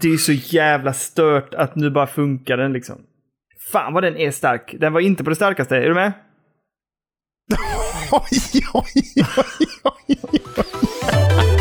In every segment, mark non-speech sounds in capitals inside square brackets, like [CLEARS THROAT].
det är ju så jävla stört att nu bara funkar den liksom. Fan vad den är stark. Den var inte på det starkaste. Är du med? [LAUGHS] oj, oj, oj, oj. oj.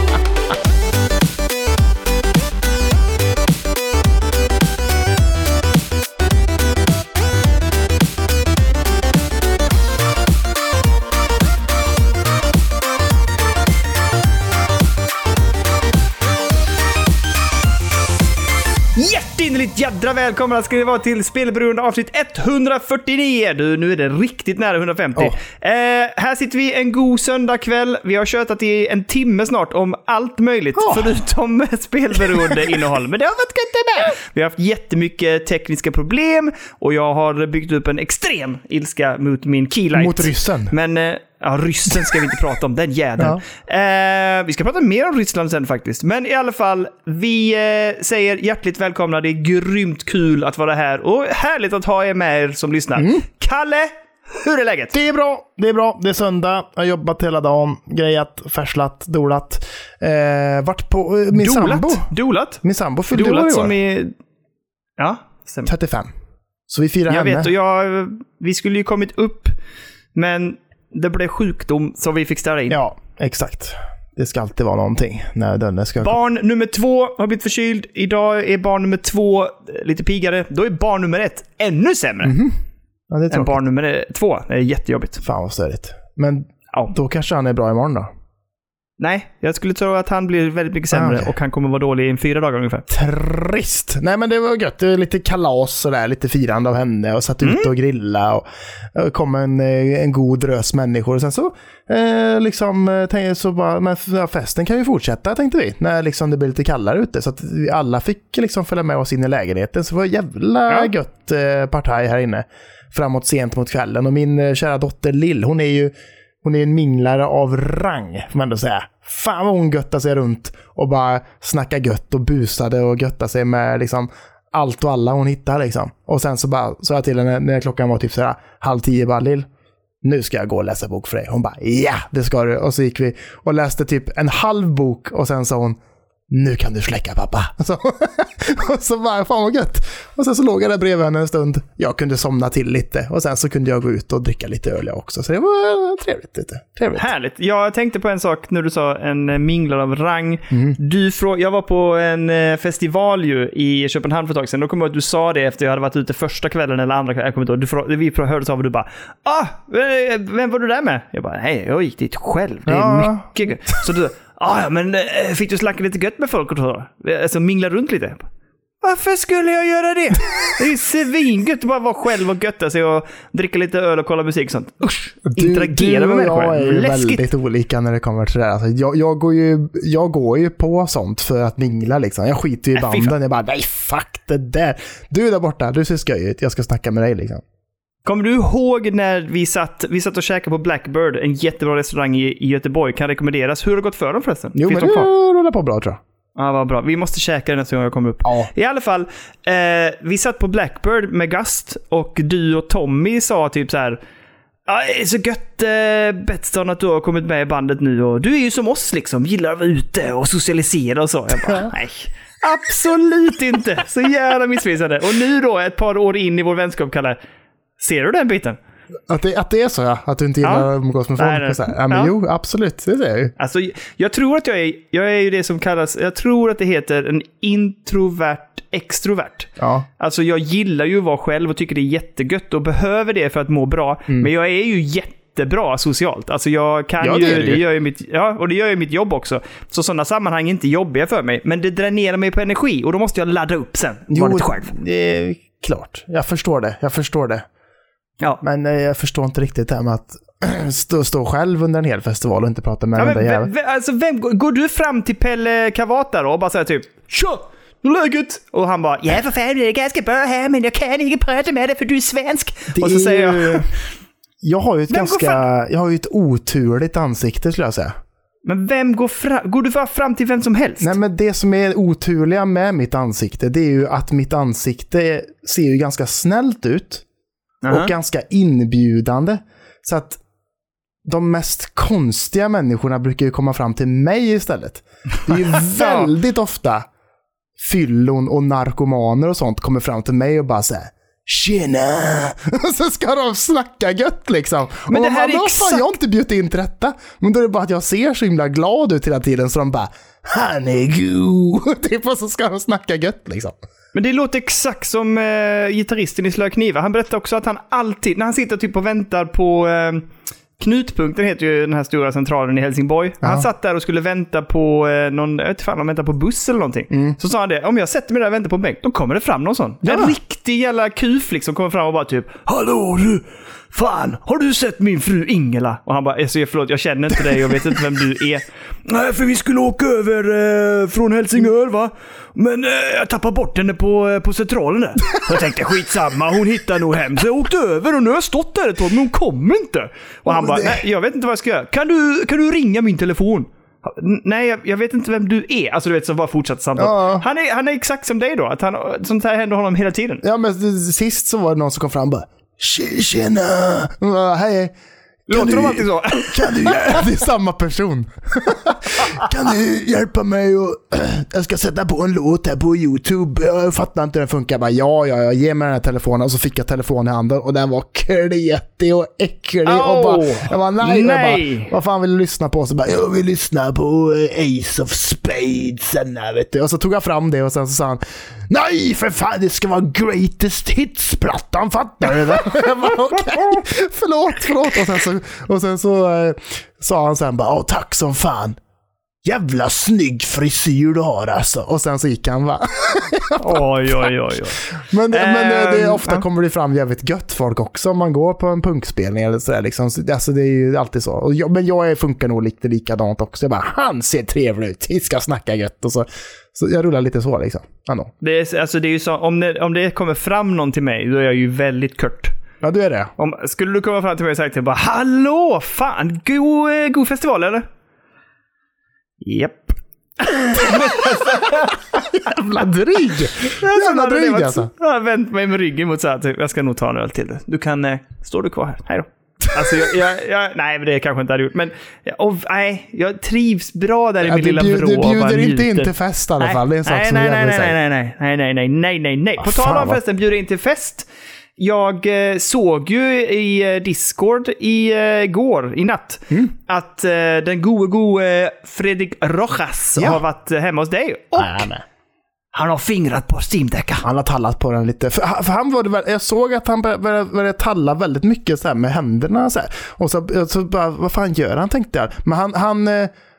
Jädra välkomna ska ni vara till Spelberoende avsnitt 149. Du, nu är det riktigt nära 150. Oh. Eh, här sitter vi en god söndagkväll. Vi har tjötat i en timme snart om allt möjligt Oh. förutom [LAUGHS] spelberoende innehåll. Men det har varit gött med. Vi har haft jättemycket tekniska problem och jag har byggt upp en extrem ilska mot min keylight. Mot ryssen. Men eh, ja, ryssen ska vi inte prata om, den jäveln. Eh, vi ska prata mer om Ryssland sen faktiskt. Men i alla fall, vi eh, säger hjärtligt välkomna. Det är grymt kul att vara här och härligt att ha er med er som lyssnar. Mm. Kalle, hur är läget? Det är bra, det är bra. Det är söndag. Jag har jobbat hela dagen, grejat, färslat, dolat. Eh, vart på eh, min sambo. Dolat? Min sambo fyllde år i Dolat år. som är... Ja, stämmer. 35. Så vi firar Jag henne. vet, och jag, vi skulle ju kommit upp, men det blev sjukdom så vi fick ställa in. Ja, exakt. Det ska alltid vara någonting när den ska... Barn nummer två har blivit förkyld. Idag är barn nummer två eh, lite piggare. Då är barn nummer ett ännu sämre ja, det är än barn nummer två. Det är jättejobbigt. Fan vad störigt. Men Ja. då kanske han är bra imorgon då? Nej, jag skulle tro att han blir väldigt mycket sämre Ah, okej. och han kommer vara dålig i fyra dagar ungefär. Trist. Nej men det var gött. Det var lite kalas och där, lite firande av henne och satt ute och grilla och, och kom en, eh, en god drös människor. Och sen så eh, liksom eh, tänkte, så bara, men festen kan ju fortsätta tänkte vi. När liksom det blev lite kallare ute. Så att alla fick liksom följa med oss in i lägenheten. Så det var jävla Ja. gött eh, partaj här inne. Framåt sent mot kvällen. Och min eh, kära dotter Lill, hon är ju hon är en minglare av rang, får man ändå säga. Fan vad hon göttade sig runt och bara snackade gött och busade och göttade sig med liksom allt och alla hon hittade liksom. Och sen så bara sa jag till henne när klockan var typ sådär halv tio bara Lill, nu ska jag gå och läsa bok för dig. Hon bara ja, det ska du. Och så gick vi och läste typ en halv bok och sen sa hon nu kan du släcka pappa. Så, [LAUGHS] och så bara, fan vad gött. Och sen så låg jag där bredvid henne en stund. Jag kunde somna till lite och sen så kunde jag gå ut och dricka lite öl jag också. Så det var trevligt. Lite. Trevligt. Härligt. Jag tänkte på en sak när du sa en eh, minglare av rang. Mm. Du frå- jag var på en eh, festival ju i Köpenhamn för ett tag sedan. Då kommer jag ihåg att du sa det efter jag hade varit ute första kvällen eller andra kvällen. Jag kommer inte ihåg. Du frå- vi frå- hördes av och du bara ah, eh, vem var du där med? Jag bara nej, jag gick dit själv. Det är Ja. mycket. Så du ah, ja, men eh, fick du snacka lite gött med folk och så? Alltså mingla runt lite? Varför skulle jag göra det? Det är ju svingött att bara vara själv och götta sig och dricka lite öl och kolla musik och sånt. Usch! Interagera med du och människor. jag är ju Läskigt. väldigt olika när det kommer till det där. Alltså, jag, jag, går ju, jag går ju på sånt för att mingla liksom. Jag skiter ju i fan. banden. Jag bara, nej fuck det där. Du där borta, du ser skoj ut. Jag ska snacka med dig liksom. Kommer du ihåg när vi satt, vi satt och käkade på Blackbird, en jättebra restaurang i, i Göteborg, kan rekommenderas. Hur har det gått för dem förresten? Jo, Finns men de det rullar på bra tror jag. Ja, vad bra. Vi måste käka den nästa gång jag kommer upp. Ja. I alla fall, eh, vi satt på Blackbird med Gast och du och Tommy sa typ så här. Ja, det är så gött eh, Betsson att du har kommit med i bandet nu och du är ju som oss liksom, gillar att vara ute och socialisera och så. Jag bara, nej. Absolut inte! Så jävla missvisande. Och nu då, ett par år in i vår vänskap, Kalle. Ser du den biten? Att det, att det är så ja, att du inte gillar Ja. att umgås med folk. Nej, nej. och så här. Ja, men Ja. Jo, absolut. Det ser jag ju. Alltså, jag tror att jag är, jag är ju det som kallas, jag tror att det heter en introvert extrovert. Ja. Alltså jag gillar ju att vara själv och tycker det är jättegött och behöver det för att må bra. Men jag är ju jättebra socialt. Alltså jag kan Ja, ju, det är det, ju. gör ju mitt, ja, och det gör ju mitt jobb också. Så sådana sammanhang är inte jobbiga för mig. Men det dränerar mig på energi och då måste jag ladda upp sen. Vara lite själv. det är klart. Jag förstår det. Jag förstår det. Ja. Men eh, jag förstår inte riktigt det här med att [CLEARS THROAT] stå, stå själv under en hel festival och inte prata med Ja, vem, jäveln. vem, alltså, vem, går du fram till Pelle Kavata då och bara säger typ Tja! Läget? Och han bara Ja för fan det är ganska bra här men jag kan inte prata med dig för du är svensk. Det och så säger jag [LAUGHS] Jag har ju ett Vem ganska... Jag har ju ett oturligt ansikte skulle jag säga. Men vem går fram? Går du bara fram till vem som helst? Nej, men det som är oturliga med mitt ansikte, det är ju att mitt ansikte ser ju ganska snällt ut. Aha. Och ganska inbjudande. Så att de mest konstiga människorna brukar ju komma fram till mig istället. Det är ju [LAUGHS] väldigt ofta fyllon och narkomaner och sånt kommer fram till mig och bara säger Tjena! [LAUGHS] Så ska de snacka gött liksom. Men och det här bara, är "Vad exakt- fan, jag har inte bjudit in till detta. Men då är det bara att jag ser så himla glad ut hela tiden så de bara Han är god! Typ och så ska de snacka gött liksom. Men det låter exakt som eh, gitarristen i Slöa Knivar. Han berättar också att han alltid, när han sitter typ och väntar på eh, Knutpunkten heter ju den här stora centralen i Helsingborg. Han satt där och skulle vänta på eh, någon, jag vet inte fan, han väntar på buss eller någonting. Så sa han det, om jag sätter mig där och väntar på en bänk, då kommer det fram någon sån. Ja. En riktig jävla kuf liksom kommer fram och bara typ Hallå du! Fan, har du sett min fru Ingela? Och han bara, alltså, förlåt, jag känner inte dig, jag vet inte vem du är. [LAUGHS] Nej, för vi skulle åka över eh, från Helsingör va? Men eh, jag tappade bort henne på, eh, på centralen där. [LAUGHS] Jag tänkte skitsamma, hon hittar nog hem. Så jag åkte över och nu har jag stått där ett tag, men hon kommer inte. Och han bara, nej jag vet inte vad jag ska göra. Kan du, kan du ringa min telefon? Nej, jag, jag vet inte vem du är. Alltså du vet, så bara fortsatte samtalet. Ja. Han, är, han är exakt som dig då. Att han, sånt här händer honom hela tiden. Ja men sist så var det någon som kom fram och bara "Tje- Tjena! Bara, Hej! Kan Låter du- de alltid så? [LAUGHS] Kan du? [LAUGHS] Det är samma person. [LAUGHS] kan du hjälpa mig och [CLEARS THROAT] jag ska sätta på en låt här på YouTube. Jag fattar inte hur den funkar. Jag bara, ja, ja, ja, ge mig den här telefonen. Och så fick jag telefonen i handen och den var kletig och äcklig. Och bara, jag bara, nej. nej. Jag bara, vad fan vill du lyssna på? Så bara, jag vill lyssna på eh, Ace of Spades. Där, vet du. Och så tog jag fram det och sen så sa han, nej för fan, det ska vara greatest hits-plattan, fattar du det? [LAUGHS] förlåt, förlåt. Och sen så, och sen så eh, sa han sen bara, tack som fan. Jävla snygg frisyr du har alltså. Och sen så gick han va. [LAUGHS] Oj, oj, oj. oj. Men, men eh, det är Ehm, ofta ja. kommer det fram jävligt gött folk också om man går på en punkspelning eller sådär. Liksom. Så- Alltså det är ju alltid så. Och jag, men jag funkar nog lite likadant också. Jag bara, han ser trevlig ut, vi ska snacka gött. Och så, så jag rullar lite så liksom. Ändå. Det är, alltså det är ju så, om det, om det kommer fram någon till mig, då är jag ju väldigt kort. Ja, du är det. Om, skulle du komma fram till mig och säga till mig bara Hallå! Fan, god, eh, god festival eller? Japp. Jävla dryg! Jävla dryg varit alltså. så- Jag har vänt mig med ryggen mot så här, typ, jag ska nog ta en öl till dig. Du kan, eh, står du kvar här? Hej då. Alltså, jag, jag, jag, nej, men det kanske inte hade gjort. Men och, nej, jag trivs bra där i Ja, min lilla bjud, vrå. du bjuder inte in till fest i alla Nej, fall. Det är en sak nej, som nej, nej, nej, här- nej, nej, nej, nej, nej, nej, nej. På Ah, tal om festen, bjuda in till fest. Jag eh, såg ju i eh, Discord i eh, går, i natt, Mm. att den gode, gode Fredrik Rojas Ja. har varit hemma hos dig. Och Nej, han har fingrat på steam Han har tallat på den lite. För, för han var det jag såg att han började, började, talla väldigt mycket så här med händerna. Så här. Och så, så bara, vad fan gör han tänkte jag. Men han, han,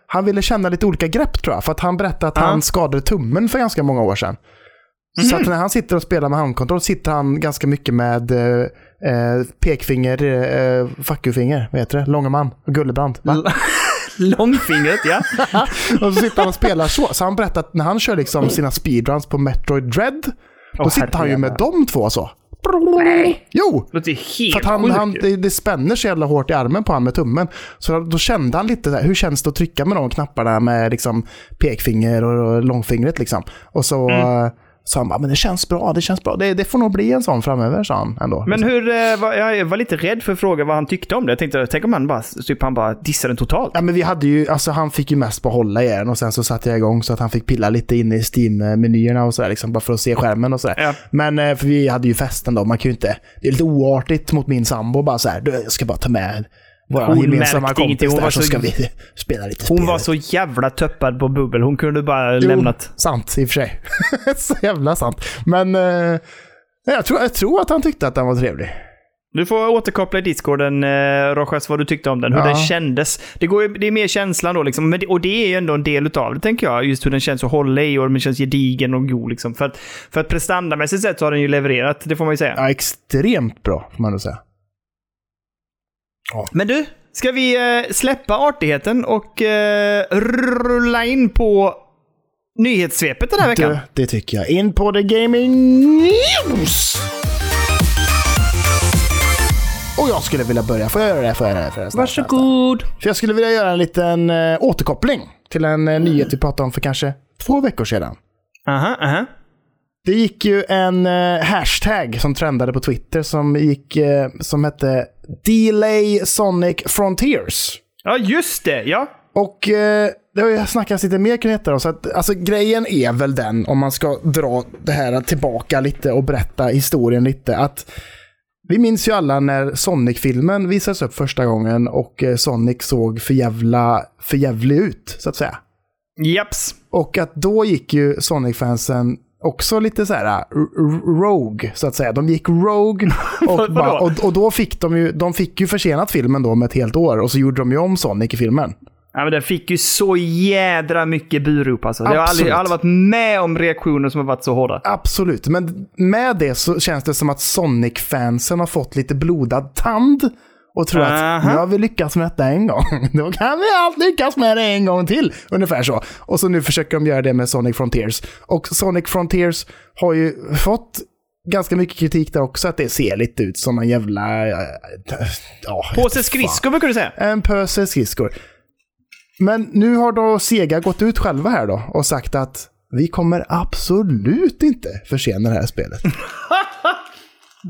han ville känna lite olika grepp tror jag. För att han berättade att Ja. han skadade tummen för ganska många år sedan. Så att när han sitter och spelar med handkontroll sitter han ganska mycket med eh, eh, pekfinger, eh, fuck-you-finger, vad heter det? Långeman, Gullebrand. Va? [LAUGHS] Långfingret, ja. [LAUGHS] och så sitter han och spelar så. Så han berättade att när han kör liksom sina speedruns på Metroid Dread, då Åh, sitter han ju med de två så. Jo! Det låter helt För att han, han, det, det spänner så jävla hårt i armen på han med tummen. Så då kände han lite så här, hur känns det att trycka med de knapparna med liksom pekfinger och, och långfingret liksom. Och så Mm. Sa han bara, men det känns bra, det känns bra. Det, det får nog bli en sån framöver, sa han ändå. Men hur, eh, jag var lite rädd för att fråga vad han tyckte om det. Jag tänkte, tänk om han bara, typ, han bara dissade den totalt. Ja, men vi hade ju, alltså han fick ju mest behålla i den och sen så satte jag igång så att han fick pilla lite in i Steam-menyerna och sådär, liksom, bara för att se skärmen och sådär. Ja. Men eh, för vi hade ju festen då, man kan ju inte, det är lite oartigt mot min sambo bara så här, "Du, jag ska bara ta med Hon gemensamma kompis där så så- ska vi [LAUGHS] spela lite spel. Hon var så jävla töppad på bubbel. Hon kunde bara Jo, lämnat. Sant i och för sig. [LAUGHS] så jävla sant. Men eh, jag, tror, jag tror att han tyckte att den var trevlig. Du får återkoppla i discorden, eh, Rojas, vad du tyckte om den. Hur Ja. den kändes. Det, går, det är mer känslan då, liksom. Men det, och det är ju ändå en del utav det, tänker jag. Just hur den känns att hålla i och den känns gedigen och god. Liksom. För att, för att prestandamässigt sett så har den ju levererat, det får man ju säga. Ja, extremt bra, får man nog säga. Men du, ska vi eh, släppa artigheten och eh, rulla in på nyhetssvepet den här veckan? Det, det tycker jag. In på The Gaming News! Och jag skulle vilja börja. Får jag göra det? Får jag göra det? Får jag? Varsågod. För jag skulle vilja göra en liten eh, återkoppling till en eh, nyhet vi pratade om för kanske två veckor sedan. Aha, aha. Det gick ju en eh, hashtag som trendade på Twitter som, gick, eh, som hette Delay Sonic Frontiers. Ja, just det. Ja. Och eh, det har ju snackats lite mer kring detta. då, Så att, alltså, grejen är väl den, om man ska dra det här tillbaka lite och berätta historien lite, att vi minns ju alla när Sonic-filmen visades upp första gången och eh, Sonic såg för jävla, för jävlig ut, så att säga. Japs. Och att då gick ju Sonic-fansen också lite så här r- rogue, så att säga. De gick rogue [LAUGHS] och, bara, och, och då fick de ju, de fick ju försenat filmen då med ett helt år och så gjorde de ju om Sonic i filmen. Ja, men den fick ju så jädra mycket burop alltså. Jag har aldrig, jag har aldrig varit med om reaktioner som har varit så hårda. Absolut, men med det så känns det som att Sonic-fansen har fått lite blodad tand och tror att Aha. nu har vi lyckats med detta en gång. [LAUGHS] Då kan vi allt lyckas med det en gång till. Ungefär så. Och så nu försöker de göra det med Sonic Frontiers. Och Sonic Frontiers har ju fått ganska mycket kritik där också, att det ser lite ut som en jävla... äh, Ja, Påse skridskor brukar du säga. en pöse skridskor. Men nu har då Sega gått ut själva här då och sagt att vi kommer absolut inte försena det här spelet. [LAUGHS]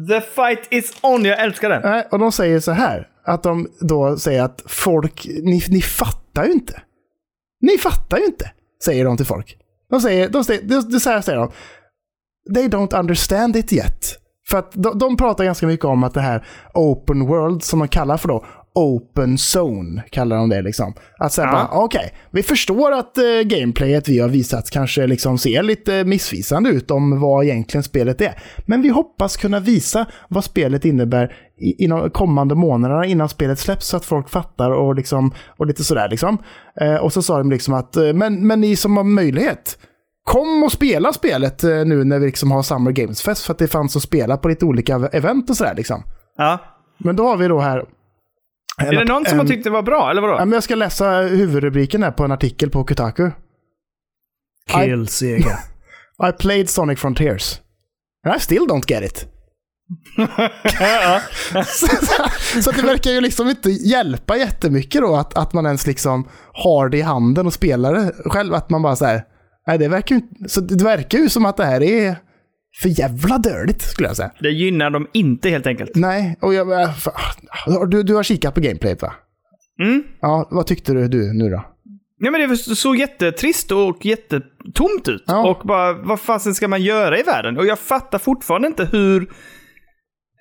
The fight is on, jag älskar den. Och de säger så här, att de då säger att folk, ni, ni fattar ju inte. Ni fattar ju inte, säger de till folk. De säger, de säger, de, de, så här säger de, they don't understand it yet. För att de, de pratar ganska mycket om att det här open world, som de kallar för då, open zone, kallar de det liksom. Att säga Ja. okej, vi förstår att eh, gameplayet vi har visat kanske liksom ser lite missvisande ut om vad egentligen spelet är. Men vi hoppas kunna visa vad spelet innebär i, inom kommande månaderna innan spelet släpps så att folk fattar och, liksom, och lite sådär liksom. Eh, och så sa de liksom att, eh, men, men ni som har möjlighet, Kom och spela spelet eh, nu när vi liksom har Summer Games Fest för att det fanns att spela på lite olika event och sådär liksom. Ja. Men då har vi då här... Är det någon som har tyckt det var bra, eller Ja, vadå? men jag ska läsa huvudrubriken här på en artikel på Kotaku. Kill Sega. [LAUGHS] I played Sonic Frontiers. And I still don't get it. [LAUGHS] [LAUGHS] så, så det verkar ju liksom inte hjälpa jättemycket då att, att man ens liksom har det i handen och spelar det själv. Att man bara så här, nej det verkar ju så det verkar ju som att det här är för jävla dörligt skulle jag säga. Det gynnar dem inte helt enkelt. Nej, och jag, fa- du, du har kikat på gameplayet va? Mm. Ja, vad tyckte du, du nu då? Ja, men det såg jättetrist och jättetomt ut. Ja. Och bara, vad fasen ska man göra i världen? Och jag fattar fortfarande inte hur...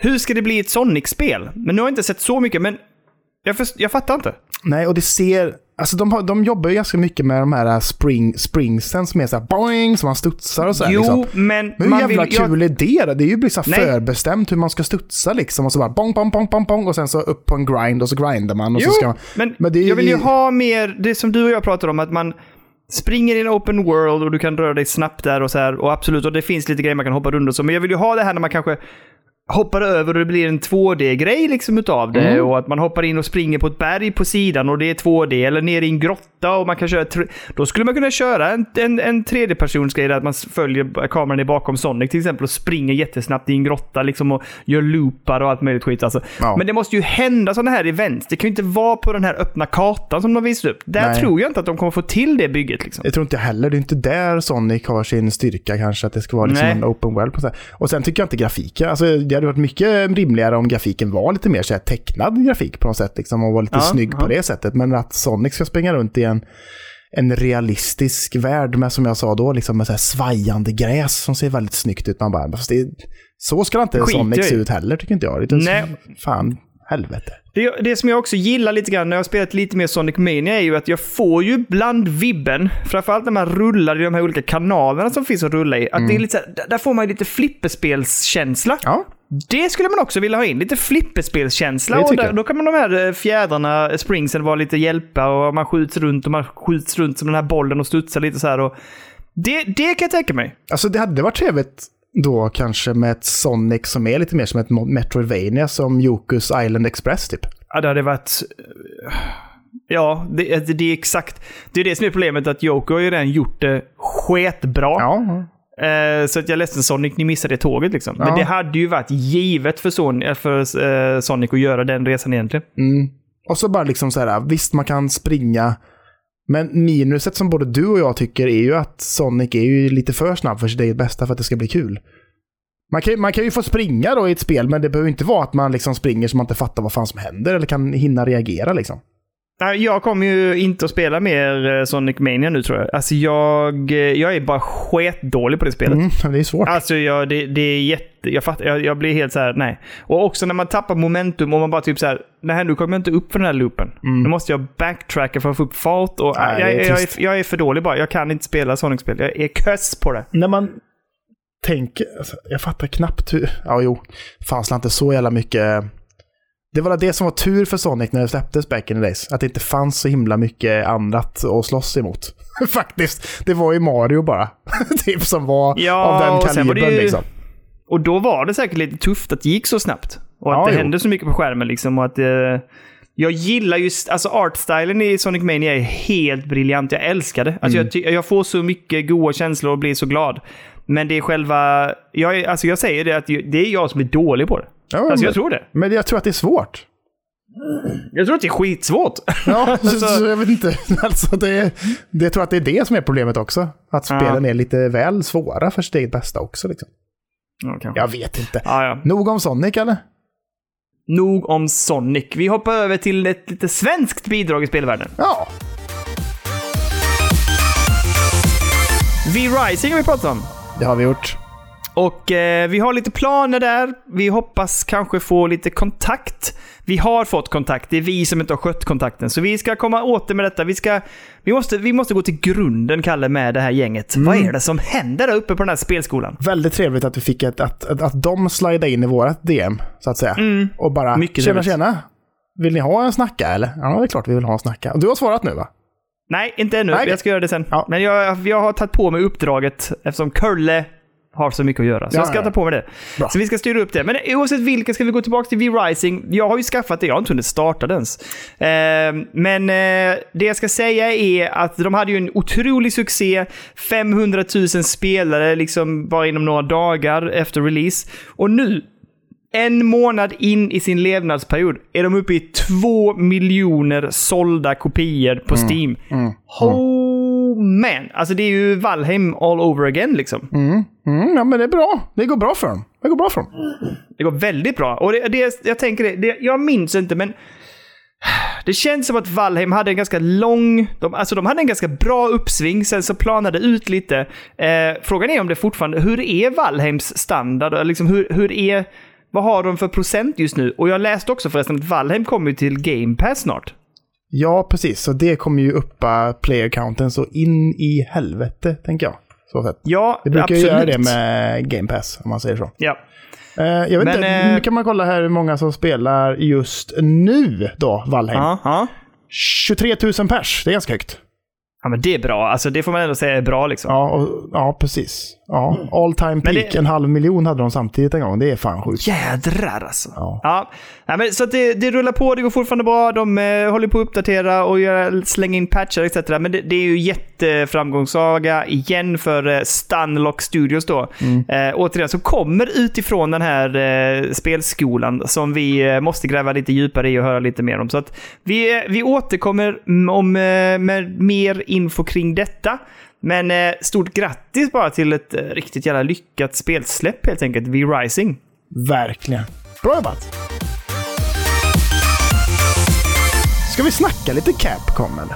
Hur ska det bli ett Sonic-spel? Men nu har jag inte sett så mycket, men jag, först, jag fattar inte. Nej, och det ser... Alltså de, har, de jobbar ju ganska mycket med de här spring, springsen som är så här boing, som man studsar och så här, jo, liksom. men Men hur jävla vill... jag- kul är det då? Det är ju liksom förbestämt hur man ska studsa liksom. Och så bara bong, bong, bong, bong, bong. Och sen så upp på en grind och så grindar man. Och Jo, så ska man... men, men det jag vill ju ha mer, det som du och jag pratar om, att man springer i en open world och du kan röra dig snabbt där och så här. Och absolut, och det finns lite grejer man kan hoppa runt och så. Men jag vill ju ha det här när man kanske hoppar över och det blir en 2D-grej liksom utav det. Mm. Och att man hoppar in och springer på ett berg på sidan och det är 2D. Eller ner i en grotta och man kan köra... Då skulle man kunna köra en, en, en tredjepersonsgrej där att man följer kameran i bakom Sonic till exempel och springer jättesnabbt i en grotta liksom och gör loopar och allt möjligt skit alltså. Ja. Men det måste ju hända sådana här events. Det kan ju inte vara på den här öppna kartan som de visar upp. Där Nej. tror jag inte att de kommer få till det bygget liksom. Jag tror inte heller. Det är inte där Sonic har sin styrka kanske. Att det ska vara liksom Nej. en open world. På. Och sen tycker jag inte grafiken. Alltså, hade varit mycket rimligare om grafiken var lite mer så här, tecknad grafik på något sätt. Liksom, och var lite Ja, snygg ja. på det sättet. Men att Sonic ska springa runt i en, en realistisk värld med, som jag sa då, liksom med så här svajande gräs som ser väldigt snyggt ut. Man bara, fast det, så ska inte Skiter Sonic se ut heller, tycker inte jag. Utan så- Nej. Fan, helvete. Det, det som jag också gillar lite grann när jag har spelat lite mer Sonic Mania är ju att jag får ju bland vibben, framförallt när man rullar i de här olika kanalerna som finns att rulla i, att det är lite så här, där- där får man ju lite flipperspelskänsla. Ja, Det skulle man också vilja ha in, lite flipperspelskänsla. Och där, då kan man de här eh, fjädrarna, eh, springsen, vara lite hjälpa och man skjuts runt och man skjuts runt som den här bollen och studsar lite så här. Och det, det kan jag tänka mig. Alltså det hade varit trevligt då kanske med ett Sonic som är lite mer som ett Metroidvania som Yokus Island Express typ. Ja, det hade varit... Ja, det, det, är exakt. Det är det som är problemet, att Yoko har ju redan gjort det sketbra. Ja, Eh, så att jag är ledsen Sonic, ni missade det tåget liksom. Men Ja. det hade ju varit givet för, Son eh, för eh, Sonic att göra den resan egentligen. mm. Och så bara liksom så här, visst man kan springa, men minuset som både du och jag tycker är ju att Sonic är ju lite för snabb för sitt eget bästa för att det ska bli kul. Man kan, man kan ju få springa då i ett spel, men det behöver inte vara att man liksom springer så man inte fattar vad fan som händer eller kan hinna reagera liksom. Jag kommer ju inte att spela mer eh, Sonic Mania nu tror jag. Alltså jag, eh, jag är bara sketdålig på det spelet. Mm, det är svårt. Alltså jag, det, det är jätte... Jag, fattar, jag, jag blir helt så här, nej. Och också när man tappar momentum och man bara typ så här, nej nu kommer jag inte upp för den här loopen. Nu måste jag backtracka för att få upp fart och Nej, jag, är jag, är, jag är för dålig bara. Jag kan inte spela Sonic-spel. Jag är köss på det. När man tänker, alltså, jag fattar knappt hur, ja jo, fanns det inte så jävla mycket. Det var det som var tur för Sonic när det släpptes back in the days. Att det inte fanns så himla mycket annat att slåss emot. [LAUGHS] Faktiskt. Det var ju Mario bara. [LAUGHS] typ som var Ja, av den kalibern ju- liksom. Och då var det säkert lite tufft att det gick så snabbt. Och att Ja, det jo. hände så mycket på skärmen liksom. Och att, eh, jag gillar just, alltså artstylen i Sonic Mania är helt briljant. Jag älskar det. Alltså Mm. jag, jag får så mycket goda känslor och blir så glad. Men det är själva, jag, är, alltså jag säger det att det är jag som är dålig på det. Ja, Alltså men, jag tror det. men jag tror att det är svårt. Jag tror att det är skitsvårt. Ja, [LAUGHS] så, Alltså- så jag vet inte. [LAUGHS] Alltså det, det, jag tror att det är det som är problemet också. Att Ja. spelen är lite väl svåra för sitt eget bästa också. Liksom. Ja. Jag vet inte. Ja, ja. Nog om Sonic eller? Nog om Sonic. Vi hoppar över till ett lite svenskt bidrag i spelvärlden. Ja. V-Rising har vi pratat om. Det har vi gjort. Och eh, vi har lite planer där. Vi hoppas kanske få lite kontakt. Vi har fått kontakt. Det är vi som inte har skött kontakten. Så vi ska komma åter med detta. Vi, ska, vi, måste, vi måste gå till grunden, Kalle, med det här gänget. Vad är det som händer där uppe på den här spelskolan? Väldigt trevligt att vi fick ett, att, att, att de slidade in i vårat DM, så att säga. Och bara, Mycket tjena trevligt. tjena. Vill ni ha en snacka eller? Ja, det är klart vi vill ha en snacka. Du har svarat nu va? Nej, inte ännu. Nej. Jag ska göra det sen. Ja. Men jag, jag har tagit på mig uppdraget eftersom Curle har så mycket att göra. Så Ja, jag ska ja, ta på mig det. Bra. Så vi ska styra upp det. Men oavsett vilka ska vi gå tillbaka till V-Rising. Jag har ju skaffat det, jag har inte hunnit starta det ens. Eh, men eh, det jag ska säga är att de hade ju en otrolig succé. 500 000 spelare liksom bara inom några dagar efter release. Och nu, en månad in i sin levnadsperiod, är de uppe i två miljoner sålda kopior på Steam. Oh man! Alltså det är ju Valheim all over again liksom. Mm, ja, men det är bra. Det går bra för dem. Det går bra för dem. Det går väldigt bra. Och det, det, jag tänker det, det, jag minns inte men det känns som att Valheim hade en ganska lång, de, alltså de hade en ganska bra uppsving, sen så planade ut lite. Eh, frågan är om det fortfarande, hur är Valheims standard? Liksom hur, hur är, vad har de för procent just nu? Och jag läste också förresten att Valheim kommer till Game Pass snart. Ja, precis. Så det kommer ju uppa player counten så in i helvete, tänker jag. Så sätt. Ja, Det brukar ju absolut. göra det med Game Pass, om man säger så. Ja. Eh, jag vet Men, inte, eh, nu kan man kolla här hur många som spelar just nu då, Valheim. Ja, ja. 23 000 pers, det är ganska högt. ja, men det är bra. Alltså det får man ändå säga är bra liksom. Ja, och, ja precis. Ja, all time peak. det- En halv miljon hade de samtidigt en gång. Det är fan sjukt. Jädrar alltså. Ja. Ja. Nej, men, så det, det rullar på, det går fortfarande bra. De eh, håller på att uppdatera och göra, slänga in patchar etc. Men det, det är ju jätteframgångssaga igen för eh, Stunlock Studios då. Eh, återigen, som kommer utifrån den här eh, spelskolan som vi eh, måste gräva lite djupare i och höra lite mer om. Så att vi, eh, vi återkommer mm, om, eh, med mer info kring detta. Men eh, stort grattis bara till ett eh, riktigt jävla lyckat spelsläpp helt enkelt, V-Rising. Verkligen. Bra jobbat! Ska vi snacka lite Capcom eller?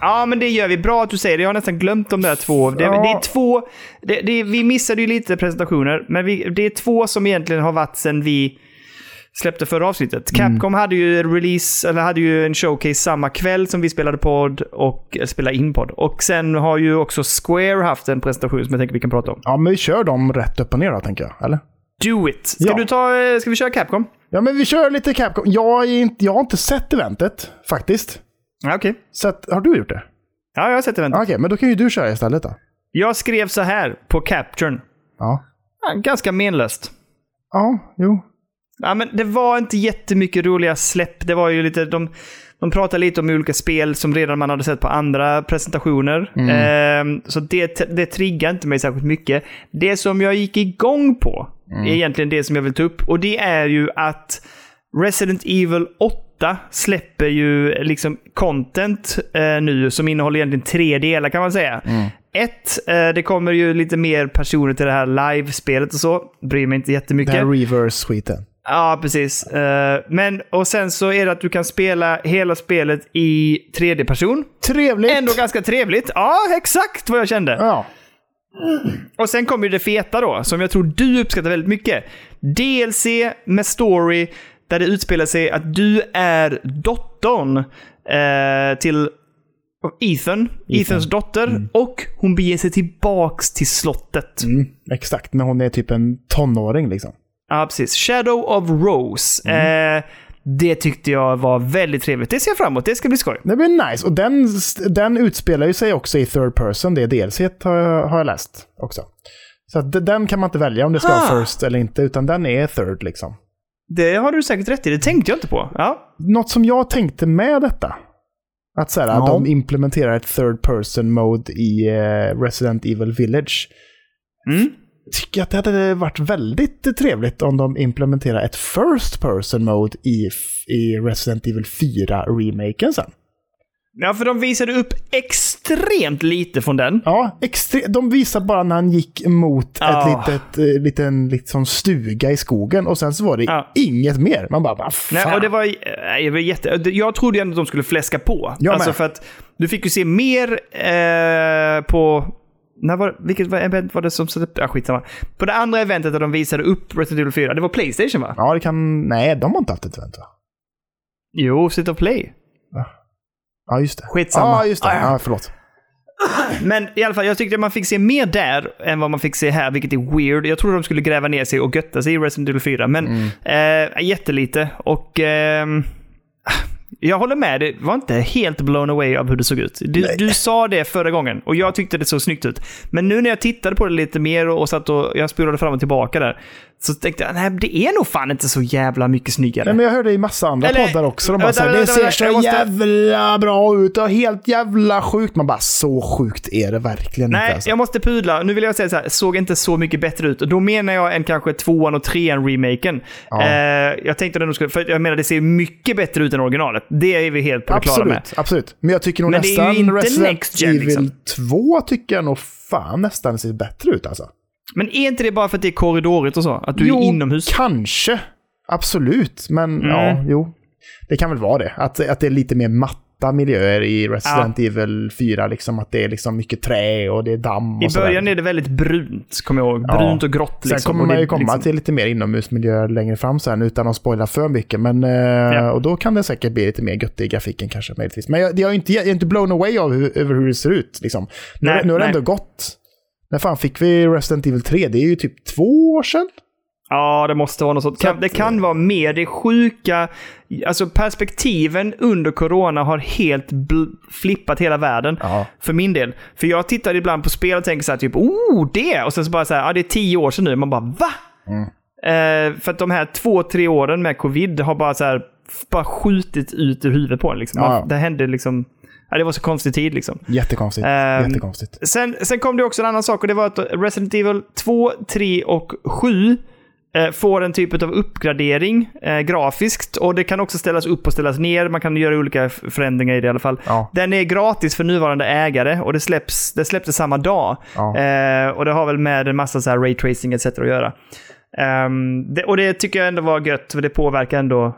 Ja, men det gör vi. Bra att du säger det. Jag har nästan glömt de där två. Det, Ja. det är två... Det, det, vi missade ju lite presentationer, men vi, det är två som egentligen har varit sen vi släppte förra avsnittet. Mm. Capcom hade ju release, eller hade ju en showcase samma kväll som vi spelade podd och eller spelade in podd. Och sen har ju också Square haft en presentation som jag tänker vi kan prata om. Ja, men vi kör dem rätt upp och ner då, tänker jag. Eller? Do it! Ska, Ja. du ta, eh, ska vi köra Capcom? Ja, men vi kör lite Capcom. Jag, är inte, jag har inte sett eventet, faktiskt. Ja, okej. Så att, har du gjort det? Ja, jag har sett den. Okej, men då kan ju du köra istället då. Jag skrev så här på Capturen. Ja. Ja, ganska menlöst. Ja, jo. Ja, men det var inte jättemycket roliga släpp. Det var ju lite, de, de pratade lite om olika spel som redan man hade sett på andra presentationer. Ehm, så det, det triggar inte mig särskilt mycket. Det som jag gick igång på är egentligen det som jag vill ta upp. Och det är ju att Resident Evil 8 släpper ju liksom content eh, nu som innehåller egentligen tre delar kan man säga. Ett, eh, det kommer ju lite mer personer till det här live-spelet och så. Bryr mig inte jättemycket. här reverse-skiten. Ja, precis. Eh, men, och sen så är det att du kan spela hela spelet i tredje person. Trevligt! Ändå ganska trevligt. Ja, exakt vad jag kände. Ja. Och sen kommer ju det feta då, som jag tror du uppskattar väldigt mycket. DLC med story, där det utspelar sig att du är dottern eh, till Ethan, Ethans dotter, och hon beger sig tillbaks till slottet. Mm, exakt, men hon är typ en tonåring liksom. Ja, precis. Shadow of Rose. Eh, det tyckte jag var väldigt trevligt. Det ser jag fram emot. Det ska bli skoj. Det blir nice. Och den, den utspelar ju sig också i third person. Det DLC har jag, har jag läst också. Så den kan man inte välja om det ska Ah. vara first eller inte, utan den är third liksom. Det har du säkert rätt i. Det tänkte jag inte på. Ja. Något som jag tänkte med detta, att, så här, att Ja. de implementerar ett third person mode i eh, Resident Evil Village, Mm. Tycker att det hade varit väldigt trevligt om de implementerar ett first person mode i, i Resident Evil 4-remaken sen. Ja, för de visade upp extremt lite från den. Ja, extre- de visar bara när han gick mot Ah. ett litet, eh, liten liksom stuga i skogen och sen så var det Ja. inget mer. Man bara, vad fan. Nej, och det var, eh, det var jätte, jag trodde ändå att de skulle fläska på. Jag alltså med. för att du fick ju se mer eh, på... När var, vilket event var det som satte upp? Ja, skitsamma. På det andra eventet där de visade upp Resident Evil 4, det var Playstation va? Ja, det kan... Nej, de har inte haft ett event va? Jo, Sit of Play. Ja, just det. Skitsamma. Ja, just det. Ah, ja. Ja, förlåt. Men i alla fall, jag tyckte att man fick se mer där än vad man fick se här, vilket är weird. Jag trodde de skulle gräva ner sig och götta sig i Resident Evil 4, men eh, jättelite. Och ehm, jag håller med, det var inte helt blown away av hur det såg ut. Du, du sa det förra gången och jag tyckte det såg snyggt ut. Men nu när jag tittade på det lite mer och, och satt och jag spolade fram och tillbaka där, så tänkte jag, nej, det är nog fan inte så jävla mycket snyggare. Nej, men jag hörde i massa andra Eller- poddar också. De bara såhär, det ser så jag måste- jävla bra ut och helt jävla sjukt. Man bara, så sjukt är det verkligen Nej, inte. Alltså. jag måste pudla. Nu vill jag säga så här, såg inte så mycket bättre ut. Och då menar jag en kanske tvåan och trean remaken. Ja. Eh, jag tänkte att den skulle, för jag menar det ser mycket bättre ut än originalet. Det är vi helt på det klara med. Absolut, absolut. Men jag tycker nog Men det är ju nästan inte Resident next gen, Evil liksom. 2 tycker jag nog fan nästan ser bättre ut alltså. Men är inte det bara för att det är korridorigt och så? Att du är inomhus? kanske. Absolut, men ja, Mm. jo. Det kan väl vara det. Att, att det är lite mer matta miljöer i Resident Evil 4. Liksom, att det är liksom mycket trä och det är damm och I början är det väldigt brunt, kommer jag ihåg. Ja. Brunt och grått liksom. Sen kommer man ju komma liksom, till lite mer inomhusmiljö längre fram sen utan att spoila för mycket. Men, eh, Och då kan det säkert bli lite mer gött i grafiken kanske möjligtvis. Men jag, jag, är, inte, jag är inte blown away av hur, över hur det ser ut. Liksom. Nu, Nej, nu har det ändå gått. När fan fick vi Resident Evil 3? Det är ju typ två år sedan. Ja, det måste vara något sånt. Det kan vara mer. Det sjuka... Alltså perspektiven under corona har helt flippat hela världen. Ja. För min del. För jag tittar ibland på spel och tänker så här typ oh, det! Och sen så bara så här, ja det är tio år sedan nu. Man bara va? Mm. Eh, för att de här två, tre åren med covid har bara så här bara skjutit ut ur huvudet på en. Liksom. Ja. Det hände liksom... Ja, det var så konstig tid liksom. Jättekonstigt. Ehm, Jättekonstigt. Sen, sen kom det också en annan sak och det var att Resident Evil 2, 3 och 7 eh, får en typ av uppgradering eh, grafiskt. Och det kan också ställas upp och ställas ner. Man kan göra olika förändringar i det i alla fall. Ja. Den är gratis för nuvarande ägare och det släpps, det släpptes samma dag. Ja. Eh, och det har väl med en massa så här raytracing etc. att göra. Ehm, det, och det tycker jag ändå var gött, för det påverkar ändå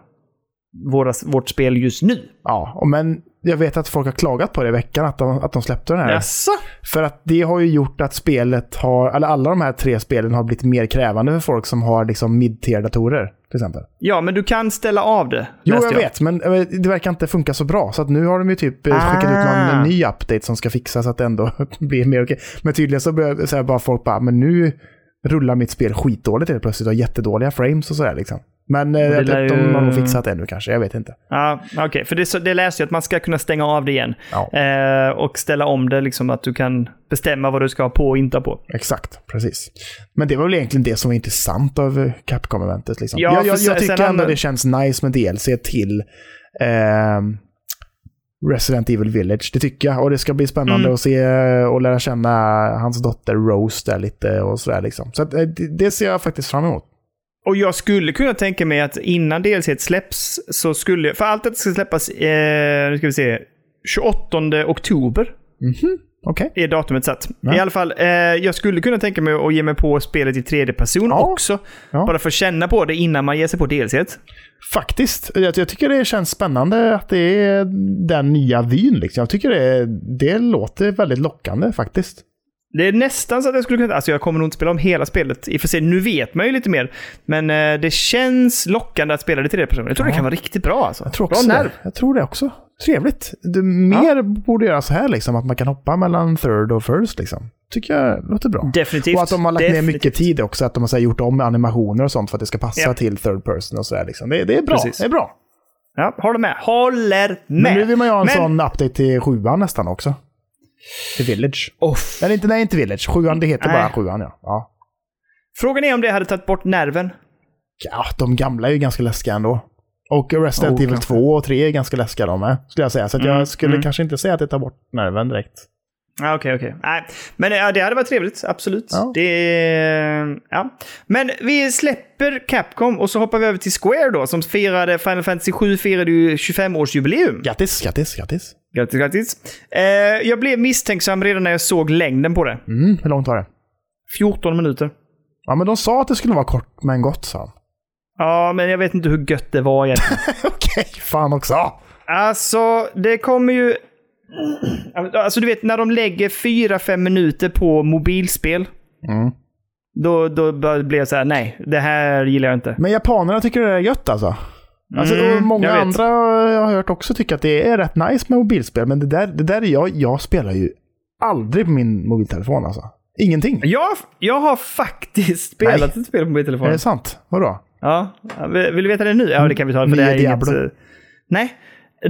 våra, vårt spel just nu. Ja, men jag vet att folk har klagat på det i veckan, att de, att de släppte den här. Jaså? För att det har ju gjort att spelet har, eller alla de här tre spelen har blivit mer krävande för folk som har liksom mid-tier-datorer, till exempel. Ja, men du kan ställa av det. Jo, läste jag vet, men det verkar inte funka så bra. Så att nu har de ju typ eh, skickat ut Ah. någon ny update som ska fixa så att det ändå [LAUGHS] blir mer okej. Men tydligen så börjar så här, bara folk bara, men nu rullar mitt spel skitdåligt helt plötsligt och jättedåliga frames och sådär liksom. Men eh, Det jag vet, de har nog ju- fixat det nu kanske, jag vet inte. Ja, okej. För det, så- det läste jag att man ska kunna stänga av det igen. Ja. Eh, och ställa om det, liksom att du kan bestämma vad du ska ha på och inte ha på. Exakt, precis. Men det var väl egentligen det som var intressant av eh, Capcom-eventet. Liksom. Ja, jag, jag, jag tycker ändå det känns nice med DLC till ehm, Resident Evil Village. Det tycker jag. Och det ska bli spännande Mm. att se eh, och lära känna hans dotter Rose där lite och sådär. Liksom. Så att, eh, det, det ser jag faktiskt fram emot. Och jag skulle kunna tänka mig att innan DLC släpps så skulle... För allt detta ska släppas, eh, nu ska vi se, 28 oktober. Mhm. Okej. är datumet satt. Ja. I alla fall, eh, jag skulle kunna tänka mig att ge mig på spelet i tredje person Ja. också. Ja. Bara för att känna på det innan man ger sig på DLC. Faktiskt. Jag, jag tycker det känns spännande att det är den nya vyn. Liksom. Jag tycker det, det låter väldigt lockande faktiskt. Det är nästan så att jag skulle kunna... Alltså jag kommer nog inte spela om hela spelet. I och för sig, nu vet man ju lite mer. Men eh, det känns lockande att spela det i tredje person. Jag tror det Ja. kan vara riktigt bra alltså. Jag tror bra också nerv. det. Jag tror det också. Trevligt. Det, mer borde göra så här, liksom, att man kan hoppa mellan third och first. Liksom. Tycker jag låter bra. Definitivt. Och att de har lagt ner Definitivt. mycket tid också. Att de har här, gjort om animationer och sånt för att det ska passa Ja. till third person och sådär. Liksom. Det, det är bra. Precis. Det är bra. Ja, håller med. Håller med. Men nu vill man ju ha en Men- sån update till sjuan nästan också. Till Village. Off. Eller inte, nej, inte Village. Sjuan, det heter Nej. bara sjuan ja. ja. Frågan är om det hade tagit bort nerven. Ja, de gamla är ju ganska läskiga ändå. Och Resident Oh, Evil kanske. 2 och 3 är ganska läskiga de med, skulle jag säga. Så Mm, jag skulle mm. kanske inte säga att det tar bort nerven direkt. Okej, okej. Nej, Men ja, det hade varit trevligt. Absolut. Ja. Det, ja. Men vi släpper Capcom och så hoppar vi över till Square då, som firade Final Fantasy 7 firade ju 25-årsjubileum. Grattis, grattis, grattis. Grattis, grattis. Eh, jag blev misstänksam redan när jag såg längden på det. Mm, hur långt var det? 14 minuter. Ja, men de sa att det skulle vara kort men gott, sa de. Ja, men jag vet inte hur gött det var egentligen. [LAUGHS] Okej, fan också. Alltså, det kommer ju... Alltså, du vet, när de lägger 4-5 minuter på mobilspel, Mm. då, då blir jag så här, nej, det här gillar jag inte. Men japanerna tycker det är gött alltså. Alltså, Mm, många andra jag har hört också tycker att det är rätt nice med mobilspel. Men det där, det där är jag, jag spelar ju aldrig på min mobiltelefon alltså. Ingenting. Jag, jag har faktiskt spelat Nej. ett spel på Är mobiltelefonen. det sant? Vadå? Ja, vill du veta det nu? Ja, det kan vi ta. För det är inget, Diablo. eh, nej.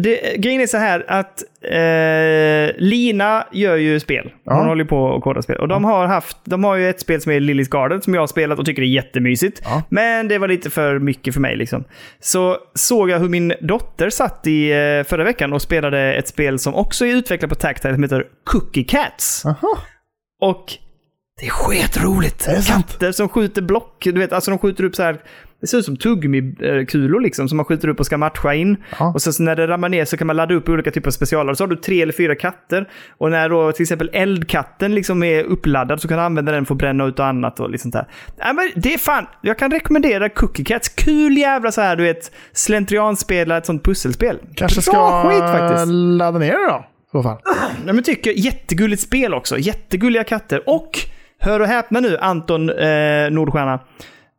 Det, grejen är så här att eh, Lina gör ju spel. Hon Ja. håller på och kodar spel. Och de har, haft, de har ju ett spel som är Lillys Garden som jag har spelat och tycker är jättemysigt. Ja. Men det var lite för mycket för mig liksom. Så såg jag hur min dotter satt i eh, förra veckan och spelade ett spel som också är utvecklat på Tactile som heter Cookie Cats. Aha. Och det är skitroligt. Är det sant? Katter som skjuter block. Du vet, alltså de skjuter upp så här. Det ser ut som tuggummi-kulor liksom som man skjuter upp och ska matcha in. Ja. Och så, så när det ramlar ner så kan man ladda upp olika typer av specialare. Så har du tre eller fyra katter. Och när då till exempel eldkatten liksom är uppladdad så kan du använda den för att bränna ut och annat och liksom där. Ja, men det är fan, jag kan rekommendera Cookie Cats. Kul jävla så här, du vet, slentrianspela ett sånt pusselspel. Kanske Bra ska skit faktiskt. ladda ner det då. I så fall. [CLEARS THROAT] Nej, men tycker jättegulligt spel också. Jättegulliga katter. Och, hör och häpna nu, Anton eh, Nordstjärna.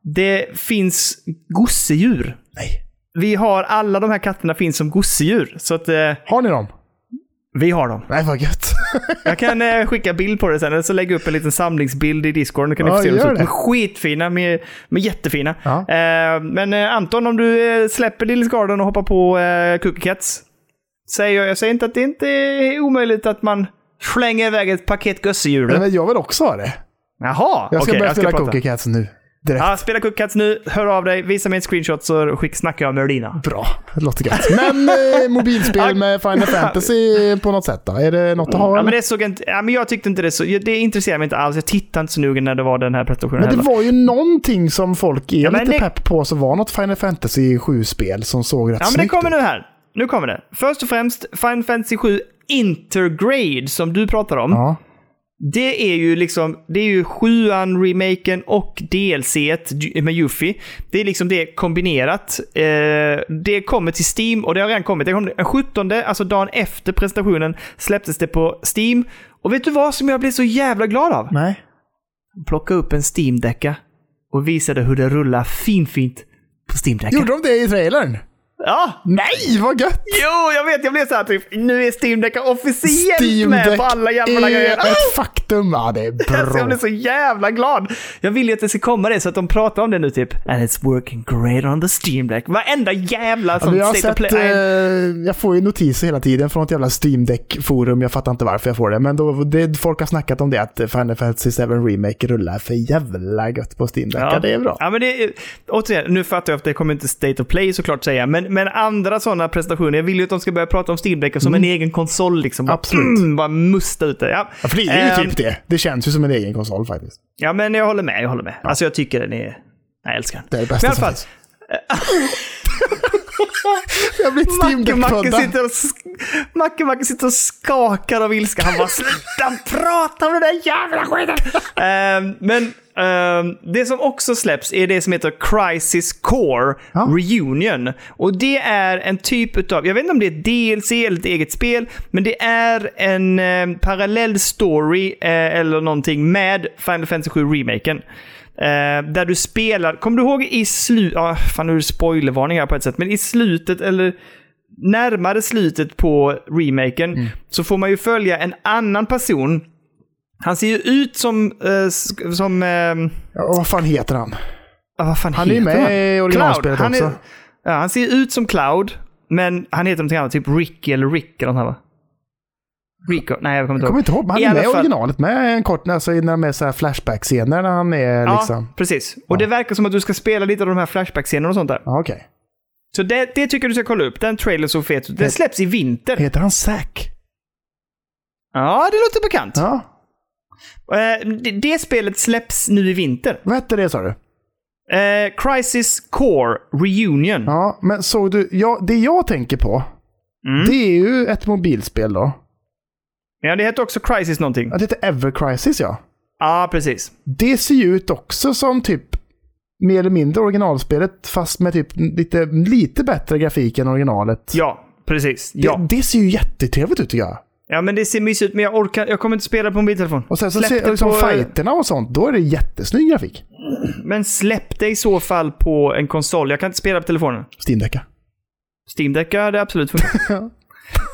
Det finns gosedjur. Nej. Vi har, alla de här katterna finns som gosedjur. Så att eh, Har ni dem? vi har dem. Nej, vad gött. [LAUGHS] Jag kan eh, skicka bild på det sen, eller så lägga upp en liten samlingsbild i Discord. Nu kan ni Ja, få se gör Så det. De är skitfina, med, med jättefina. Ja. Eh, men eh, Anton, om du eh, släpper Lillis Garden och hoppar på eh, Cookie Cats. Säger jag, jag säger inte att det inte är omöjligt att man slänger iväg ett paket gosedjur. Nej, men jag vill också ha det. Jaha, Jag ska okej, börja spela prata. Cookie Cats nu. Direkt. Ja, spela Cookie Cats nu. Hör av dig, visa mig ett screenshot så skick, snackar jag med Lina. Bra, det låter gött. Men eh, mobilspel med Final Fantasy på något sätt då? Är det något att ha? Ja, eller? men det såg inte, ja, men jag tyckte inte det så... Det intresserar mig inte alls. Jag tittade inte så noga när det var den här presentationen Men det heller. var ju någonting som folk är Ja, lite det- pepp på, som var något Final Fantasy 7-spel som såg rätt Ja, men det snyggt kommer ut. nu här. Nu kommer det. Först och främst, Final Fantasy 7 Intergrade som du pratar om. Ja. Det är ju liksom, det är ju 7an-remaken och DLC med Yuffie. Det är liksom det kombinerat. Eh, det kommer till Steam och det har redan kommit. Det kom den 17, alltså dagen efter presentationen, släpptes det på Steam. Och vet du vad som jag blev så jävla glad av? Nej. Plocka upp en Steam-decka och visade hur det rullar finfint på Steam-decka. Gjorde de det i trailern? Ja! Nej, vad gött! Jo, jag vet. Jag blev så här typ, nu är Steam Deck officiellt Steam med Deck på alla jävla grejer. Ah! ett faktum. Ja, det är Alltså, [LAUGHS] jag bra. blev så jävla glad. Jag vill ju att det ska komma det så att de pratar om det nu typ. And it's working great on the Steam Deck. Varenda jävla Ja, jag, har state of sett, play. eh, jag får ju notiser hela tiden från ett jävla Steam Deck-forum. Jag fattar inte varför jag får det. Men då, det, folk har snackat om det, att Final Fantasy 7 Remake rullar för jävla gött på Steam Deck. Ja. det är bra. Ja, men det återigen, nu fattar jag att det kommer inte State of Play såklart säga, men, men andra sådana prestationer, jag vill ju att de ska börja prata om Steam Deck som en egen konsol liksom. Mm. Absolut. Mm, bara musta ut det. Ja. Ja, för det är ju Ehm, typ det. Det känns ju som en egen konsol faktiskt. Ja, men jag håller med, jag håller med. Alltså jag tycker den är... Jag älskar den. Det är det bästa som finns. [LAUGHS] [LAUGHS] Jag blir Macke Macke sitter, och Macke Macke sitter och skakar av ilska. Han bara sluta prata om den där jävla skiten. [LAUGHS] Ehm, men ehm, det som också släpps är det som heter Crisis Core Ja. Reunion. Och det är en typ utav, jag vet inte om det är ett DLC eller ett eget spel, men det är en eh, parallell story eh, eller någonting med Final Fantasy 7 remaken. Eh, där du spelar, kommer du ihåg i slutet, ah, fan nu är det spoilervarning här på ett sätt, men i slutet eller närmare slutet på remaken så får man ju följa en annan person. Han ser ju ut som, eh, som, eh, Ja, vad fan heter han? ah, vad fan Han är heter med i originalspelet han också. Är, ja, han ser ut som Cloud, men han heter någonting annat, typ Ricky eller Rick eller något här va? Rico? Nej, jag kommer inte Jag kommer ihåg. inte ihåg, men han är med i originalet. Med en kort, alltså, när de är så här flashback-scener när han är liksom... Ja, precis. Och det verkar som att du ska spela lite av de här flashback-scenerna och sånt där. Ja, okej. Så det, det tycker du ska kolla upp. Den trailern såg fet. Den släpps i vinter. Heter han Zack? Ja, det låter bekant. Ja. Eh, det, det spelet släpps nu i vinter. Vad hette det sa du? Eh, Crisis Core Reunion. Ja, men såg du? Ja, det jag tänker på, Mm. det är ju ett mobilspel då. Ja, det heter också Crisis någonting. Ja, Det heter Ever Crisis ja. Ja, precis. Det ser ju ut också som typ mer eller mindre originalspelet, fast med typ lite, lite bättre grafik än originalet. Ja, precis. Ja. Det, det ser ju jättetrevligt ut tycker jag. ja, men det ser mysigt ut, men jag orkar Jag kommer inte spela på mobiltelefon. Och sen så ser liksom på- fighterna och sånt, då är det jättesnygg grafik. Men släpp det i så fall på en konsol. Jag kan inte spela på telefonen. Steam-däcka. Steam Deck ja, det är absolut funkar. [LAUGHS]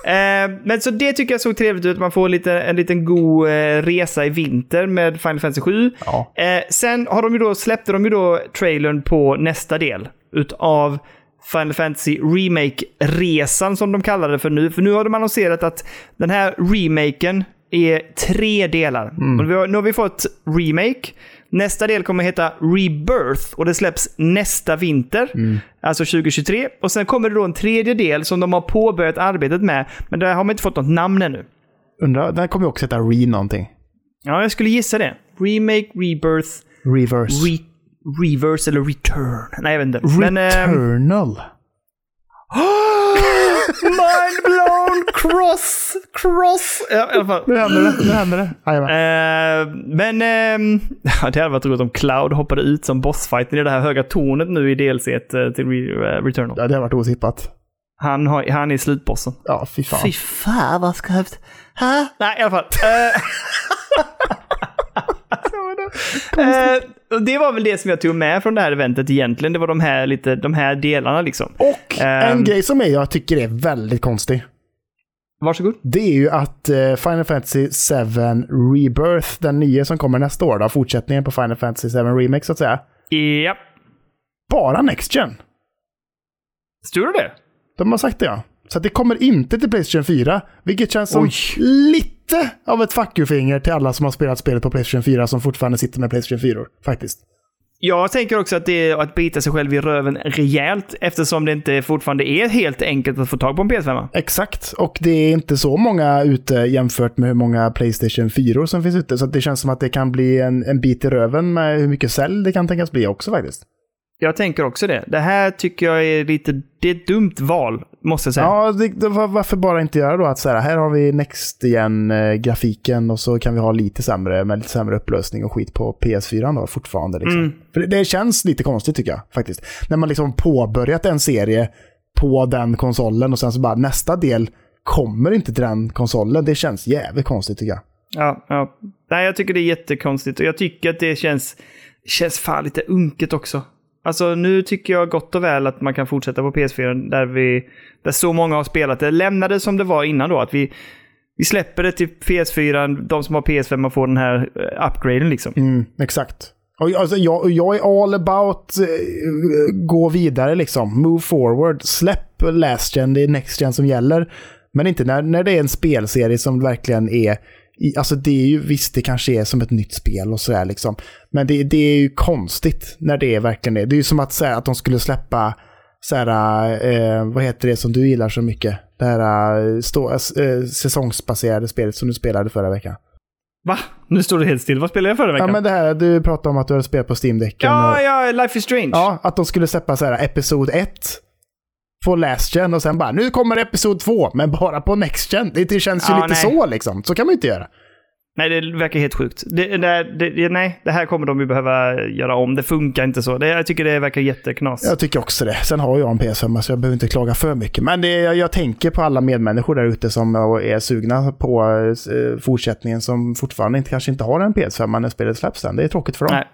eh, men så det tycker jag såg trevligt ut. Man får lite, en liten god eh, resa i vinter med Final Fantasy 7. Ja. Eh, sen har de ju då, släppte de ju då trailern på nästa del utav Final Fantasy Remake-resan som de kallar det för nu. För nu har de annonserat att den här remaken är tre delar. Har, nu har vi fått remake. Nästa del kommer heta Rebirth och det släpps nästa vinter, alltså 2023. Och sen kommer det då en tredje del som de har påbörjat arbetet med, men där har man inte fått något namn ännu. Undrar, den kommer ju också heta Re någonting. Ja, jag skulle gissa det. Remake, Rebirth, Reverse. Re reverse eller return. Nej, jag vet inte. Men, ehm, Returnal. [GASPS] [GASPS] [GASPS] mind blown! Cross! Cross! Ja, i alla fall. Nu händer det. Nu händer det. Eh, men ja, det hade varit roligt om Cloud hoppade ut som bossfighten i det här höga tornet nu i DLC eh, till Re eh, Returnal. Ja, det har varit osippat. Han, har, han är slutbossen. Ja, fy fan. Fy fan vad skövt. Ha? Nej, i alla fall. Eh, [LAUGHS] eh, och det var väl det som jag tog med från det här eventet egentligen. Det var de här, lite, de här delarna liksom. Och en Ehm. grej som är, jag tycker är väldigt konstig. Varsågod. Det är ju att eh, Final Fantasy 7 Rebirth, den nya som kommer nästa år, då, fortsättningen på Final Fantasy 7 Remake så att säga, Ja. bara Next Gen. Stod det det? De har sagt det ja. Så det kommer inte till Playstation 4, vilket känns som Oj. lite av ett fuck you-finger till alla som har spelat spelet på Playstation 4 som fortfarande sitter med Playstation 4 faktiskt. Jag tänker också att det är att bita sig själv i röven rejält eftersom det inte fortfarande är helt enkelt att få tag på en PS5. Exakt, och det är inte så många ute jämfört med hur många Playstation 4 som finns ute. Så det känns som att det kan bli en, en bit i röven med hur mycket sälj det kan tänkas bli också faktiskt. Jag tänker också det. Det här tycker jag är lite... Det är ett dumt val, måste jag säga. Ja, det, det, var- varför bara inte göra då att så här, här har vi Next igen-grafiken och så kan vi ha lite sämre, med lite sämre upplösning och skit på PS4 då fortfarande. Liksom. Mm. För det, det känns lite konstigt tycker jag faktiskt. När man liksom påbörjat en serie på den konsolen och sen så bara nästa del kommer inte till den konsolen. Det känns jävligt konstigt tycker jag. Ja, ja. Nej, jag tycker det är jättekonstigt och jag tycker att det känns, känns fan lite unket också. Alltså nu tycker jag gott och väl att man kan fortsätta på PS4 där, vi, där så många har spelat det. Lämna det som det var innan då, att vi, vi släpper det till PS4, de som har PS5 får den här eh, upgraden liksom. Mm, exakt. Och alltså, jag, jag är all about uh, gå vidare liksom. Move forward. Släpp last gen, det är next gen som gäller. Men inte när, när det är en spelserie som verkligen är... Alltså det är ju, visst det kanske är som ett nytt spel och sådär liksom. Men det, det är ju konstigt när det verkligen är. Det är ju som att säga att de skulle släppa såhär, eh, vad heter det som du gillar så mycket? Det här eh, stå, eh, säsongsbaserade spelet som du spelade förra veckan. Va? Nu står det helt still. Vad spelade jag förra veckan? Ja men det här, du pratade om att du hade spelat på Steam-däcken. och- ja, ja, Life is Strange. Ja, att de skulle släppa så här episod 1. På Last Gen och sen bara nu kommer Episod 2, men bara på Next Gen. Det, känns ju Ja, lite nej. så liksom. Så kan man ju inte göra. Nej, det verkar helt sjukt. Det, det, det, nej, det här kommer de ju behöva göra om. Det funkar inte så. Jag tycker det verkar jätteknas. Jag tycker också det. Sen har jag en PS5 så jag behöver inte klaga för mycket. Men jag, jag tänker på alla medmänniskor där ute som är sugna på eh, fortsättningen som fortfarande inte, kanske inte har en PS5 när spelet släpps än. Det är tråkigt för dem. Nej.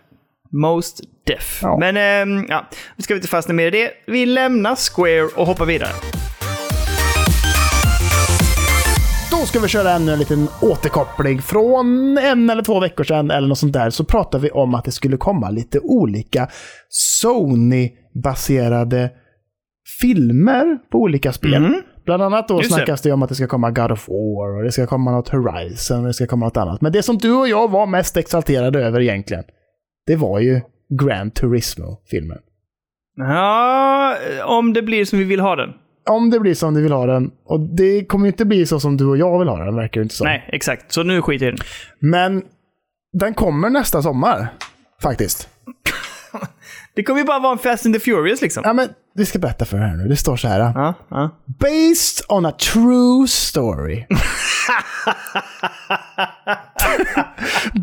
Most deaf. Ja. Men ehm, ja, vi ska inte fastna mer i det. Vi lämnar Square och hoppar vidare. Då ska vi köra ännu en liten återkoppling. Från en eller två veckor sedan eller något sånt där så pratade vi om att det skulle komma lite olika Sony-baserade filmer på olika spel. Bland annat då Mm. Just det. snackas det om att det ska komma God of War och det ska komma något Horizon och det ska komma något annat. Men det som du och jag var mest exalterade över egentligen, det var ju Gran Turismo-filmen. Ja, om det blir som vi vill ha den. Om det blir som du vill ha den, och det kommer ju inte bli så som du och jag vill ha den, verkar det inte som. Nej, exakt. Så nu skiter jag i den. Men den kommer nästa sommar, faktiskt. [LAUGHS] Det kommer ju bara vara en Fast and the Furious liksom. Ja, men vi ska berätta för er här nu. Det står så här. Ja, ja. Based on a true story.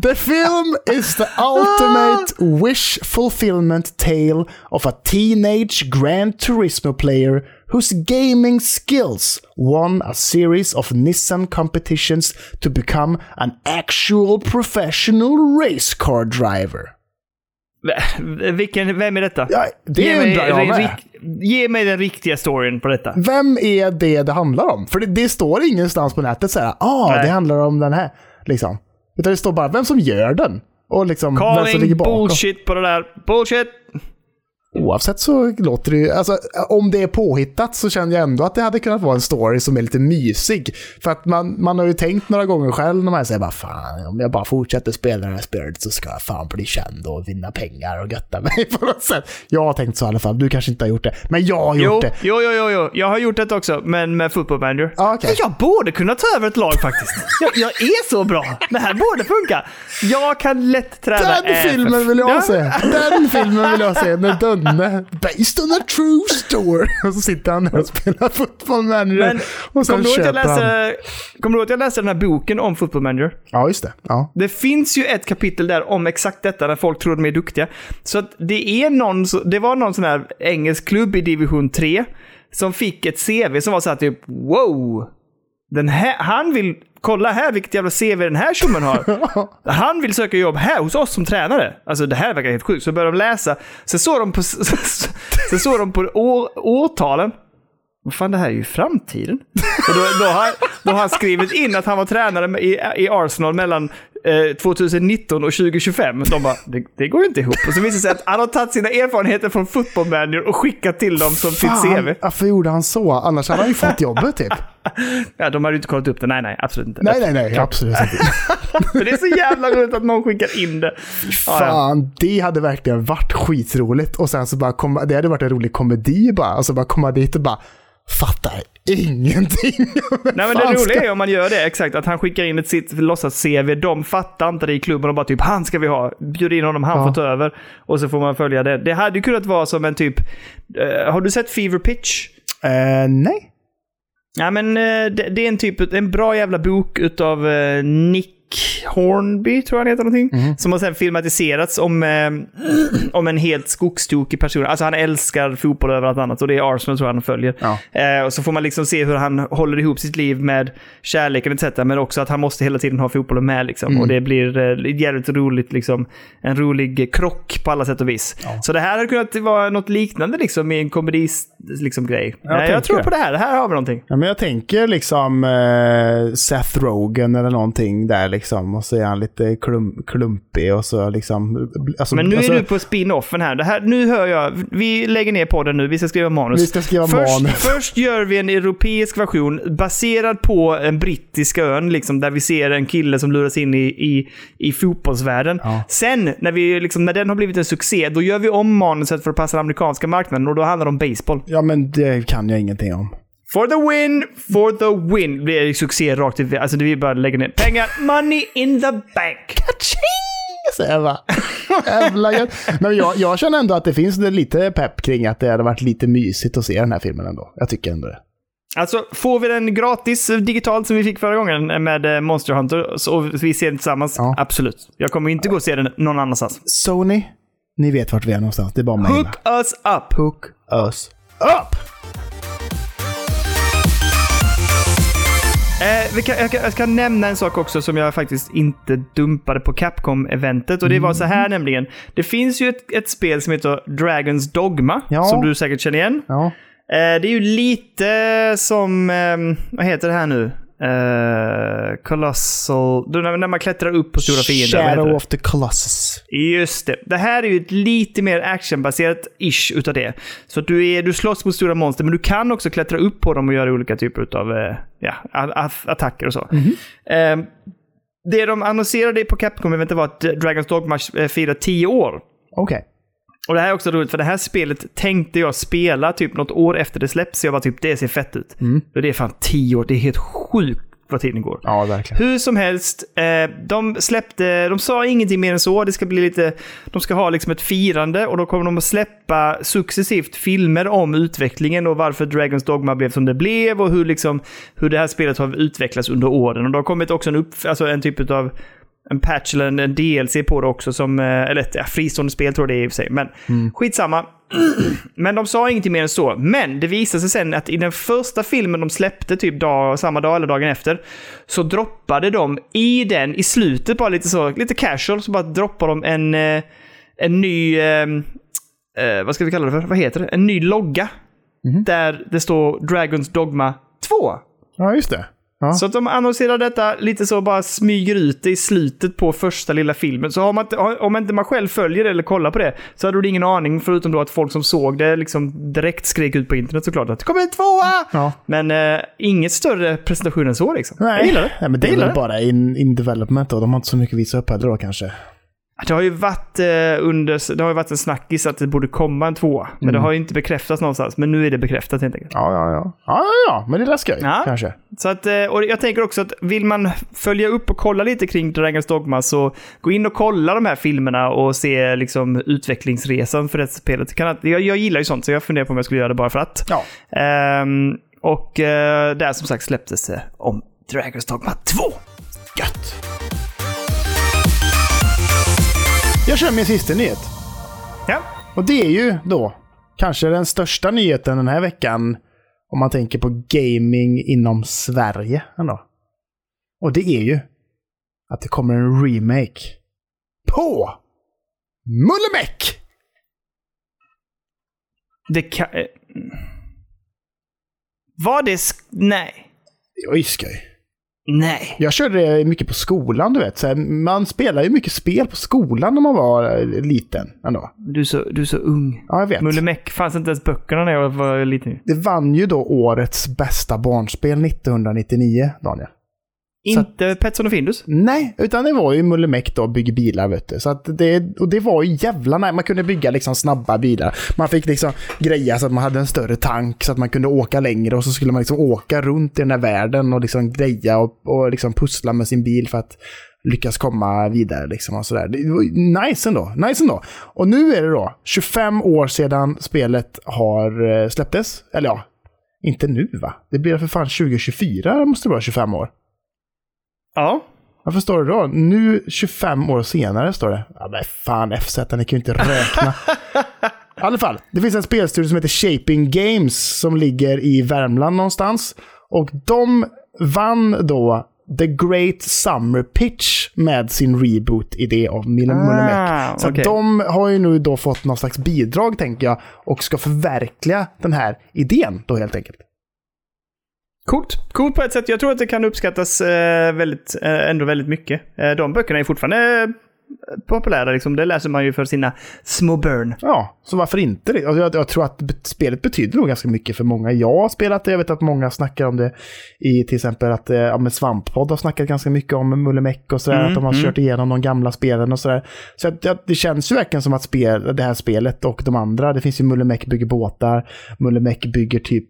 the film is the ultimate wish fulfillment tale of a teenage Gran Turismo player whose gaming skills won a series of Nissan competitions to become an actual professional race car driver. Vilken, vem är detta? Ja, det Ge mig, undrar jag med. rik- ge mig den riktiga storyn på detta. Vem är det det handlar om? För det, det står ingenstans på nätet så här, ah, Nej. det handlar om den här. Liksom. Utan det står bara vem som gör den. Och liksom vem som ligger Calling bakom. bullshit på det där. Bullshit! Oavsett så låter det ju, alltså om det är påhittat så känner jag ändå att det hade kunnat vara en story som är lite mysig. För att man, man har ju tänkt några gånger själv när man säger bara fan, om jag bara fortsätter spela det här spelet så ska jag fan bli känd och vinna pengar och götta mig [LAUGHS] på något sätt. Jag har tänkt så i alla fall, du kanske inte har gjort det. Men jag har gjort Jo, det. jo, jo, jo, jo. Jag har gjort det också, men med Football Manager. Men Jag borde kunna ta över ett lag faktiskt. [LAUGHS] Jag, jag är så bra. Det här borde funka. Jag kan lätt träna Den filmen vill jag Ja. se! Den filmen vill jag se när Dönne, based on a true story, [LAUGHS] och så sitter han där och spelar fotboll manager. Men och sen kommer du, att jag kommer du ihåg att jag läste den här boken om Football Manager? Ja, just det. Ja. Det finns ju ett kapitel där om exakt detta, när folk tror de är duktiga. Så att det är någon, det var någon sån här engelsk klubb i division 3 som fick ett CV som var så här typ wow! Den här, han vill, kolla här vilket jävla CV den här tjommen har. [LAUGHS] Han vill söka jobb här hos oss som tränare. Alltså det här verkar helt sjukt. Så började de läsa. Sen såg de på, [LAUGHS] sen såg de på år, årtalen. Vad fan, det här är ju framtiden. Och då, då, har, då har han skrivit in att han var tränare i, i Arsenal mellan eh, 2019 och 2025. De bara, det, det går ju inte ihop. Och så visar det sig att han har tagit sina erfarenheter från Football Manager och skickat till dem som sitt Fan, CV. varför gjorde han så? Annars hade han ju fått jobbet typ. [LAUGHS] Ja, de hade ju inte kollat upp det. Nej, nej, absolut inte. Nej, nej, nej, absolut inte. [LAUGHS] Men det är så jävla roligt att någon skickar in det. Ja, ja. Fan, det hade verkligen varit skitroligt. Och sen så bara komma, det hade varit en rolig komedi bara. Och så bara komma dit och bara, fattar ingenting. Nej men det roliga är om man gör det, exakt. Att han skickar in ett sitt låtsas-CV. De fattar inte det i klubben och bara typ han ska vi ha. Bjud in honom, han Ja. får ta över. Och så får man följa det. Det hade ju kunnat vara som en typ... eh, har du sett Fever Pitch? Eh, nej. Ja men eh, det, det är en typ, en bra jävla bok utav Nick Hornby, tror jag han heter någonting. Mhm. Som har sen filmatiserats om, eh, om en helt skogstokig person. Alltså han älskar fotboll över allt annat och det är Arsenal tror jag han följer. Ja. Eh, och så får man liksom se hur han håller ihop sitt liv med kärleken etc. Men också att han måste hela tiden ha fotbollen med liksom. Mm. Och det blir eh, jävligt roligt liksom. En rolig krock på alla sätt och vis. Så det här hade kunnat vara något liknande liksom i en komedis liksom, grej. Jag Nej, jag, tror det. på det här. Det här har vi någonting. Ja, men jag tänker liksom eh, Seth Rogen eller någonting där liksom. Och så är han lite klum, klumpig och så liksom... Alltså, Men nu alltså, är du på spin-offen här. Det här. Nu hör jag, vi lägger ner podden nu, vi ska skriva manus. Vi ska skriva först, manus. Först gör vi en europeisk version baserad på en brittisk ön, liksom, där vi ser en kille som luras in i, i, i fotbollsvärlden. Ja. Sen, när, vi, liksom, när den har blivit en succé, då gör vi om manuset för att passa den amerikanska marknaden och då handlar det om baseball. Ja, men det kan jag ingenting om. For the win, for the win. Det blir succé rakt i... Alltså det blir bara att lägga ner pengar. Money in the bank. Säger jag. Jävla gött. Men jag, jag känner ändå att det finns lite pepp kring att det hade varit lite mysigt att se den här filmen ändå. Jag tycker ändå det. Alltså, får vi den gratis eh, digitalt som vi fick förra gången med eh, Monster Hunter och vi ser den tillsammans? Ja. Absolut. Jag kommer inte gå och se den någon annanstans. Sony, ni vet vart vi är någonstans. Det är bara att. Hook us up! Hook us up! Eh, kan, jag, kan, jag ska nämna en sak också som jag faktiskt inte dumpade på Capcom-eventet. Och det var så här nämligen. Det finns ju ett, ett spel som heter Dragons Dogma, Ja. som du säkert känner igen. Ja. Eh, det är ju lite som, ehm, vad heter det här nu? Eh, Colossal, då när, man klättrar upp på stora fiender. Shadow of the Colossus. Just det. Det här är ju ett lite mer actionbaserat ish utav det. Så du, är, du slåss mot stora monster, men du kan också klättra upp på dem och göra olika typer av eh, ja, attacker och så. Eh, det de annonserade på Capcom-eventet var att Dragons Dogma eh, firar 10 år. Okej. Och det här är också roligt, för det här spelet tänkte jag spela typ något år efter det släpps. Så jag var typ, det ser fett ut. Och det är fan 10 år, det är helt sjukt vad tiden går. Ja, verkligen. Hur som helst, eh, de släppte, de sa ingenting mer än så. Det ska bli lite, de ska ha liksom ett firande och då kommer de att släppa successivt filmer om utvecklingen och varför Dragons Dogma blev som det blev och hur, liksom, hur det här spelet har utvecklats under åren. Och det har kommit också en, upp, alltså en typ av en patch eller en, DLC på det också, som, eh, eller ett ja, fristående spel tror jag det är i och för sig. Men skitsamma. [CLEARS THROAT] Men de sa ingenting mer än så. Men det visade sig sen att i den första filmen de släppte, typ dag, samma dag eller dagen efter, så droppade de i den, i slutet bara lite så, lite casual, så bara droppade de en, eh, en ny, eh, eh, vad ska vi kalla det för? Vad heter det? En ny logga. Där det står Dragons Dogma 2. Ja, just det. Ja. Så att de annonserar detta lite så, bara smyger ut det i slutet på första lilla filmen. Så man om inte man själv följer det eller kollar på det, så hade du ingen aning, förutom då att folk som såg det liksom direkt skrek ut på internet såklart att det kommer en tvåa! Ja. Men eh, inget större presentation än så liksom. Jag gillar det. Nej, men det är väl bara in, in development då. De har inte så mycket att visa upp heller då kanske. Det har ju varit eh, under, det har varit en snackis att det borde komma en tvåa. Men det har ju inte bekräftats någonstans. Men nu är det bekräftat helt enkelt. Ja, ja, ja. Ja, ja, ja. Men det där ska ju Ja. kanske. Så att, eh, och jag tänker också att vill man följa upp och kolla lite kring Dragons Dogma så gå in och kolla de här filmerna och se liksom utvecklingsresan för det spelet. Jag, jag gillar ju sånt så jag funderar på om jag skulle göra det bara för att. Ja. Ehm, och eh, där som sagt släpptes det om Dragons Dogma 2. Gött. Jag kör min sista nyhet. Ja. Och det är ju då kanske den största nyheten den här veckan om man tänker på gaming inom Sverige ändå. Och det är ju att det kommer en remake på Mullemäck! Det kan... eh, Var det... sk- Nej. Det var ju skoj. Nej. Jag körde det mycket på skolan, du vet. Så här, man spelar ju mycket spel på skolan när man var eh, liten ändå. Du är så, du är så ung. Ja, jag vet. Mulle Meck fanns inte ens böckerna när jag var liten. Det vann ju då årets bästa barnspel 1999, Daniel. Så att- Inte Petson och Findus. Nej, utan det var ju Mulle Meck då, bygger bilar vet du. Så att det, och det var ju jävla nej. Man kunde bygga liksom snabba bilar. Man fick liksom greja så att man hade en större tank så att man kunde åka längre och så skulle man liksom åka runt i den här världen och liksom greja och, och liksom pussla med sin bil för att lyckas komma vidare liksom och sådär. Det var nice ändå. Nice ändå. Och nu är det då 25 år sedan spelet har eh, släpptes. Eller ja, inte nu va? Det blir för fan 2024 måste det vara 25 år. Ja. Varför står det då? Nu 25 år senare står det. Ja men fan FZ, ni kan ju inte räkna. [LAUGHS] I alla fall, det finns en spelstudio som heter Shaping Games som ligger i Värmland någonstans. Och de vann då The Great Summer Pitch med sin reboot-idé av Mullemäck. Ah, Så att okej. de har ju nu då fått någon slags bidrag, tänker jag, och ska förverkliga den här idén då helt enkelt. Coolt. Coolt på ett sätt. Jag tror att det kan uppskattas eh, väldigt, eh, ändå väldigt mycket. Eh, de böckerna är fortfarande eh, populära. Liksom. Det läser man ju för sina små burn. Ja, så varför inte? Alltså, jag, jag tror att spelet betyder nog ganska mycket för många. Jag har spelat det, jag vet att många snackar om det i till exempel att eh, ja, Svamppodd har snackat ganska mycket om Mullemäck och sådär, Mm, att de har mm. kört igenom de gamla spelen och sådär. Så att, det, det känns ju verkligen som att spel, det här spelet och de andra, det finns ju Mullemäck bygger båtar, Mullemäck bygger typ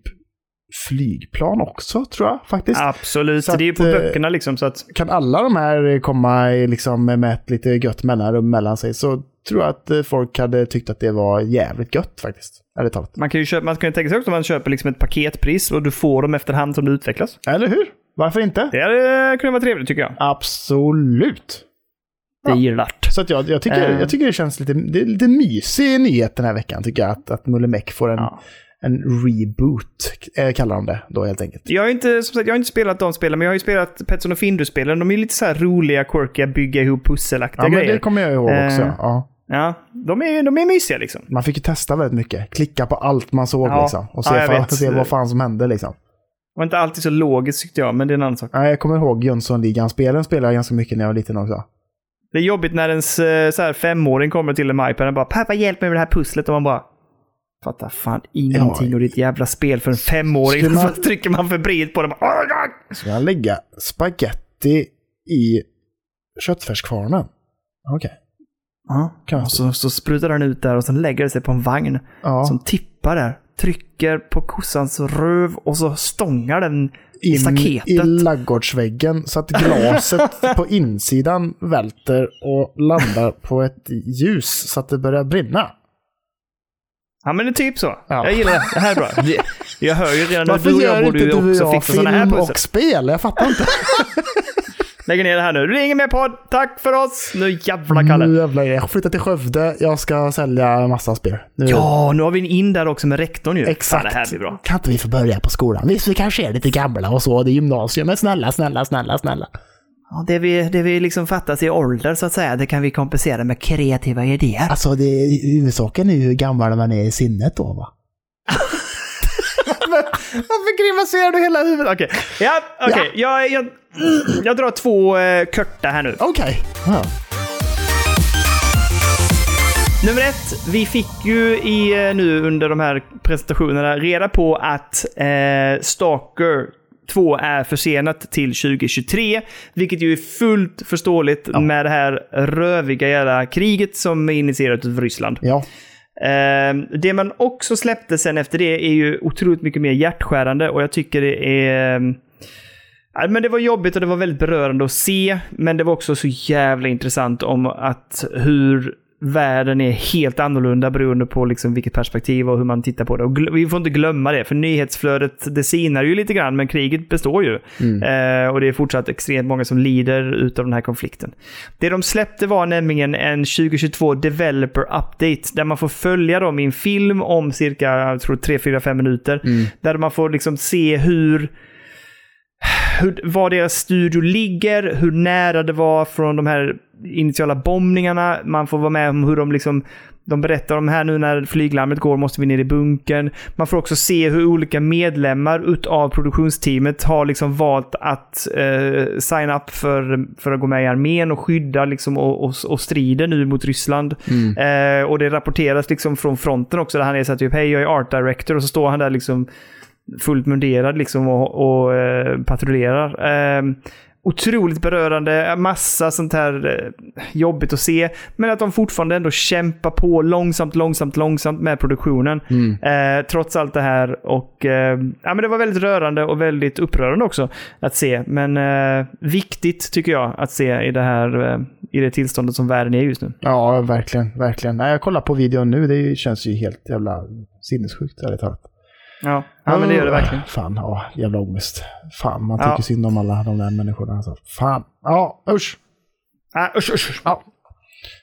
flygplan också, tror jag faktiskt. Absolut. Så det är ju på att, eh, böckerna liksom. Så att, kan alla de här komma liksom med ett lite gött mellanrum mellan sig så tror jag att eh, folk hade tyckt att det var jävligt gött faktiskt. Ärligt talat. Man kan ju köpa, man kan ju tänka sig också om man köper liksom ett paketpris och du får dem efterhand som det utvecklas. Eller hur? Varför inte? Det hade kunnat vara trevligt tycker jag. Absolut. Det Ja. gillar. Så att jag, jag, tycker, Eh. jag tycker det känns lite, det är lite mysig nyhet den här veckan tycker jag. Att, att Mulle Meck får en, Ja. En reboot, eh, kallar de det då helt enkelt. Jag har, inte, som sagt, jag har inte spelat de spelen, men jag har ju spelat Petson och Findus-spelen. De är lite så här roliga, quirkiga, bygga ihop pusselaktiga Ja, men grejer. det kommer jag ihåg också. Eh. Ja. Ja, de är, de är mysiga liksom. Man fick ju testa väldigt mycket. Klicka på allt man såg Ja. liksom. Och se, Ja, fan, se vad fan som hände liksom. Det var inte alltid så logiskt tyckte jag, men det är en annan sak. Ja, jag kommer ihåg Jönssonligan-spelen spelade jag ganska mycket när jag var liten också. Det är jobbigt när ens eh, så här, femåring kommer till en iPad och bara “Pappa hjälp mig med det här pusslet” och man bara Fattar fan ingenting Ja. och ditt jävla spel för en femåring. Skulle man- [LAUGHS] Så trycker man febrilt på "Åh, ja." Ska jag lägga spaghetti i köttfärskvarnen? Okej. Ja, Kan jag och så, så sprutar den ut där och sen lägger det sig på en vagn Ja. som tippar där. Trycker på kossans röv och så stångar den in staketet. i laggårdsväggen så att glaset [LAUGHS] på insidan välter och landar på ett ljus så att det börjar brinna. Ja men det är typ så. Ja. Jag gillar det. Det här är bra. Jag hör ju redan Varför du och jag borde ju också fixa sådana här pussel. och spel? Jag fattar inte. [LAUGHS] Lägger ner det här nu. Det är ingen mer podd. Tack för oss. Nu jävla Kalle. Nu jävlar, jag flyttar till Skövde. Jag ska sälja massa spel. Nu. Ja, nu har vi en in där också med rektorn ju. Exakt. Det här blir bra. Kan inte vi få börja på skolan? Visst, vi kanske är lite gamla och så. Det är gymnasium, men snälla, snälla, snälla, snälla. Ja, det vi, det vi liksom fattas i ålder så att säga, det kan vi kompensera med kreativa idéer. Alltså, det, huvudsaken är ju hur gammal man är i sinnet då, va? [LAUGHS] Varför grimaserar du hela huvudet? Okej, ja, okej. Jag, jag, jag drar två eh, korta här nu. Okej. Ja. Nummer ett, vi fick ju i, eh, nu under de här presentationerna reda på att eh, Stalker 2 är försenat till 2023, vilket ju är fullt förståeligt med det här röviga jävla kriget som är initierat av Ryssland. ja. Eh, det man också släppte sen efter det är ju otroligt mycket mer hjärtskärande och jag tycker det är... eh, Ja, men det var jobbigt och det var väldigt berörande att se, men det var också så jävla intressant om att hur världen är helt annorlunda beroende på liksom vilket perspektiv och hur man tittar på det. Och vi får inte glömma det, för nyhetsflödet det sinar ju lite grann, men kriget består ju. Eh, och det är fortsatt extremt många som lider utav den här konflikten. Det de släppte var nämligen en 2022 Developer Update, där man får följa dem i en film om cirka, jag tror 3-4-5 minuter. Där man får liksom se hur hur, var deras studio ligger, hur nära det var från de här initiala bombningarna. Man får vara med om hur de liksom de berättar om här nu när flyglarmet går måste vi ner i bunkern. Man får också se hur olika medlemmar utav produktionsteamet har liksom valt att eh, sign up för, för att gå med i armén och skydda liksom och, och, och strider nu mot Ryssland. Eh, och det rapporteras liksom från fronten också där han är så här typ hej jag är art director och så står han där liksom fullt munderad liksom och, och eh, patrullerar. Eh, otroligt berörande, massa sånt här eh, jobbigt att se. Men att de fortfarande ändå kämpar på långsamt, långsamt, långsamt med produktionen. Eh, trots allt det här. Och eh, ja, men det var väldigt rörande och väldigt upprörande också att se. Men eh, viktigt tycker jag att se i det här eh, i det tillståndet som världen är just nu. Ja, verkligen, verkligen. Nej, jag kollar på videon nu. Det känns ju helt jävla sinnessjukt, ärligt talat. Ja, ja men det gör det verkligen. Fan, ja, jävla ångest. Fan, man Ja. tycker synd om alla de där människorna. Alltså. Fan. Ja, usch. Ah, usch, usch. Ja.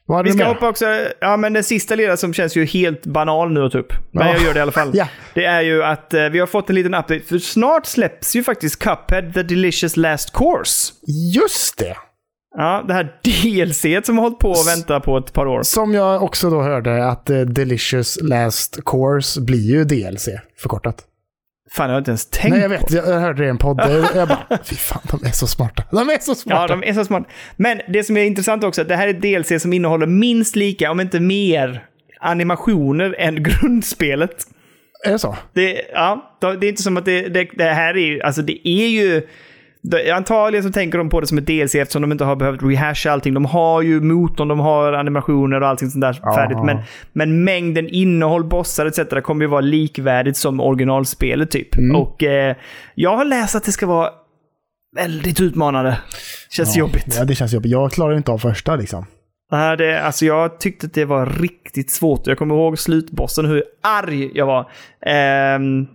Vad hade Vi ska hoppa också, ja men den sista lilla som känns ju helt banal nu att upp. Men Ja. jag gör det i alla fall. [LAUGHS] Ja. Det är ju att eh, vi har fått en liten update, för snart släpps ju faktiskt Cuphead The Delicious Last Course. Just det! Ja, det här DLC som har hållit på att vänta på ett par år. Som jag också då hörde att eh, Delicious Last Course blir ju DLC, förkortat. Fan, jag har inte ens tänkt Nej, jag på. vet. Jag, jag hörde det i en podd. [LAUGHS] Jag, bara, fy fan, de är så smarta. De är så Ja, smarta. de är så smart. Men det som är intressant också, att det här är ett DLC som innehåller minst lika, om inte mer, animationer än grundspelet. Är det så? Det, ja, det är inte som att det, det, det här är ju, alltså det är ju... Antagligen så tänker de på det som ett DLC eftersom de inte har behövt rehasha allting. De har ju motorn, de har animationer och allting sånt där Ja. färdigt. Men, men mängden innehåll, bossar etc. kommer ju vara likvärdigt som originalspelet typ. Mm. Och eh, jag har läst att det ska vara väldigt utmanande. Känns Ja. jobbigt. Ja, det känns jobbigt. Jag klarar inte av första liksom. Nej, det, alltså jag tyckte att det var riktigt svårt. Jag kommer ihåg slutbossen, hur arg jag var. Ehm,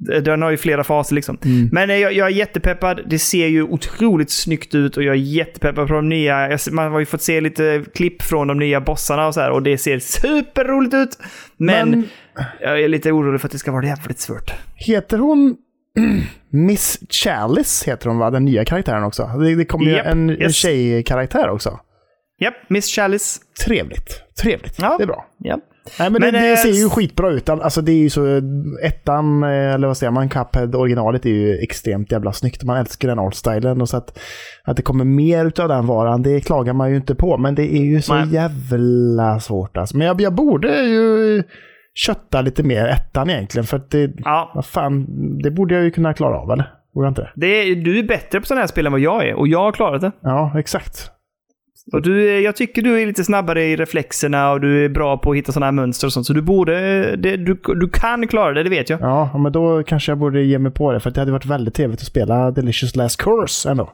den har ju flera faser liksom. Mm. Men eh, jag, jag är jättepeppad. Det ser ju otroligt snyggt ut och jag är jättepeppad på de nya. Man har ju fått se lite klipp från de nya bossarna och så här och det ser superroligt ut. Men, Men- jag är lite orolig för att det ska vara jävligt svårt. Heter hon [CLEARS THROAT] Miss Chalice heter hon va? Den nya karaktären också. Det, det kommer ju en, yes. tjejkaraktär också. Japp, Miss Chalice. Trevligt. Trevligt. Ja. Det är bra. Japp. Nej, men, Men, det, det eh, ser ju skitbra ut. Alltså det är ju så... Ettan, eh, eller vad säger man, Cuphead originalet är ju extremt jävla snyggt. Man älskar den artstylen och så att, att det kommer mer utav den varan, det klagar man ju inte på. Men det är ju så Nej. jävla svårt alltså. Men jag, jag borde ju kötta lite mer ettan egentligen. För att det... Ja, Vad fan, det borde jag ju kunna klara av eller? Borde jag inte det? du är bättre på sådana här spel än vad jag är och jag har klarat det. Ja, exakt. Och du, är- jag tycker du är lite snabbare i reflexerna och du är bra på att hitta sådana här mönster och sånt. Så du borde, det, du, du kan klara det, det vet jag. Ja, men då kanske jag borde ge mig på det. För det hade varit väldigt trevligt att spela Delicious Last Course ändå.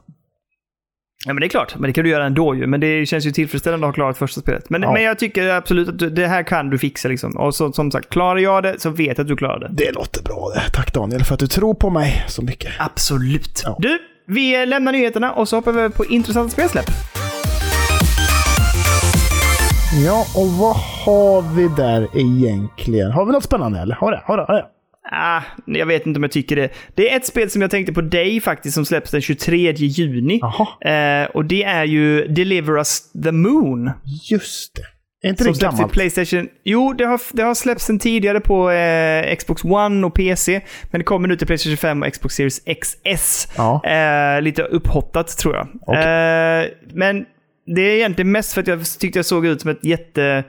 Ja, men det är klart. Men det kan du göra ändå ju. Men det känns ju tillfredsställande att ha klarat första spelet. Men, Ja. men jag tycker absolut att du, det här kan du fixa liksom. Och så, som sagt, klarar jag det så vet jag att du klarar det. Det låter bra det. Tack Daniel för att du tror på mig så mycket. Absolut. Ja. Du, vi lämnar nyheterna och så hoppar vi över på intressanta spelsläpp. Ja, och vad har vi där egentligen? Har vi något spännande eller? Har det? Har det? Har det? Ah, jag vet inte om jag tycker det. Det är ett spel som jag tänkte på dig faktiskt som släpps den 23 juni. Eh, och det är ju Deliver Us the Moon. just det. Är inte Som det till gammalt? Playstation. Jo, det har, det har släppts sen tidigare på eh, Xbox One och PC. Men det kommer nu till Playstation 5 och Xbox Series XS. Ja. Eh, lite upphottat tror jag. Okej. Eh, men det är egentligen mest för att jag tyckte jag såg ut som ett jätte...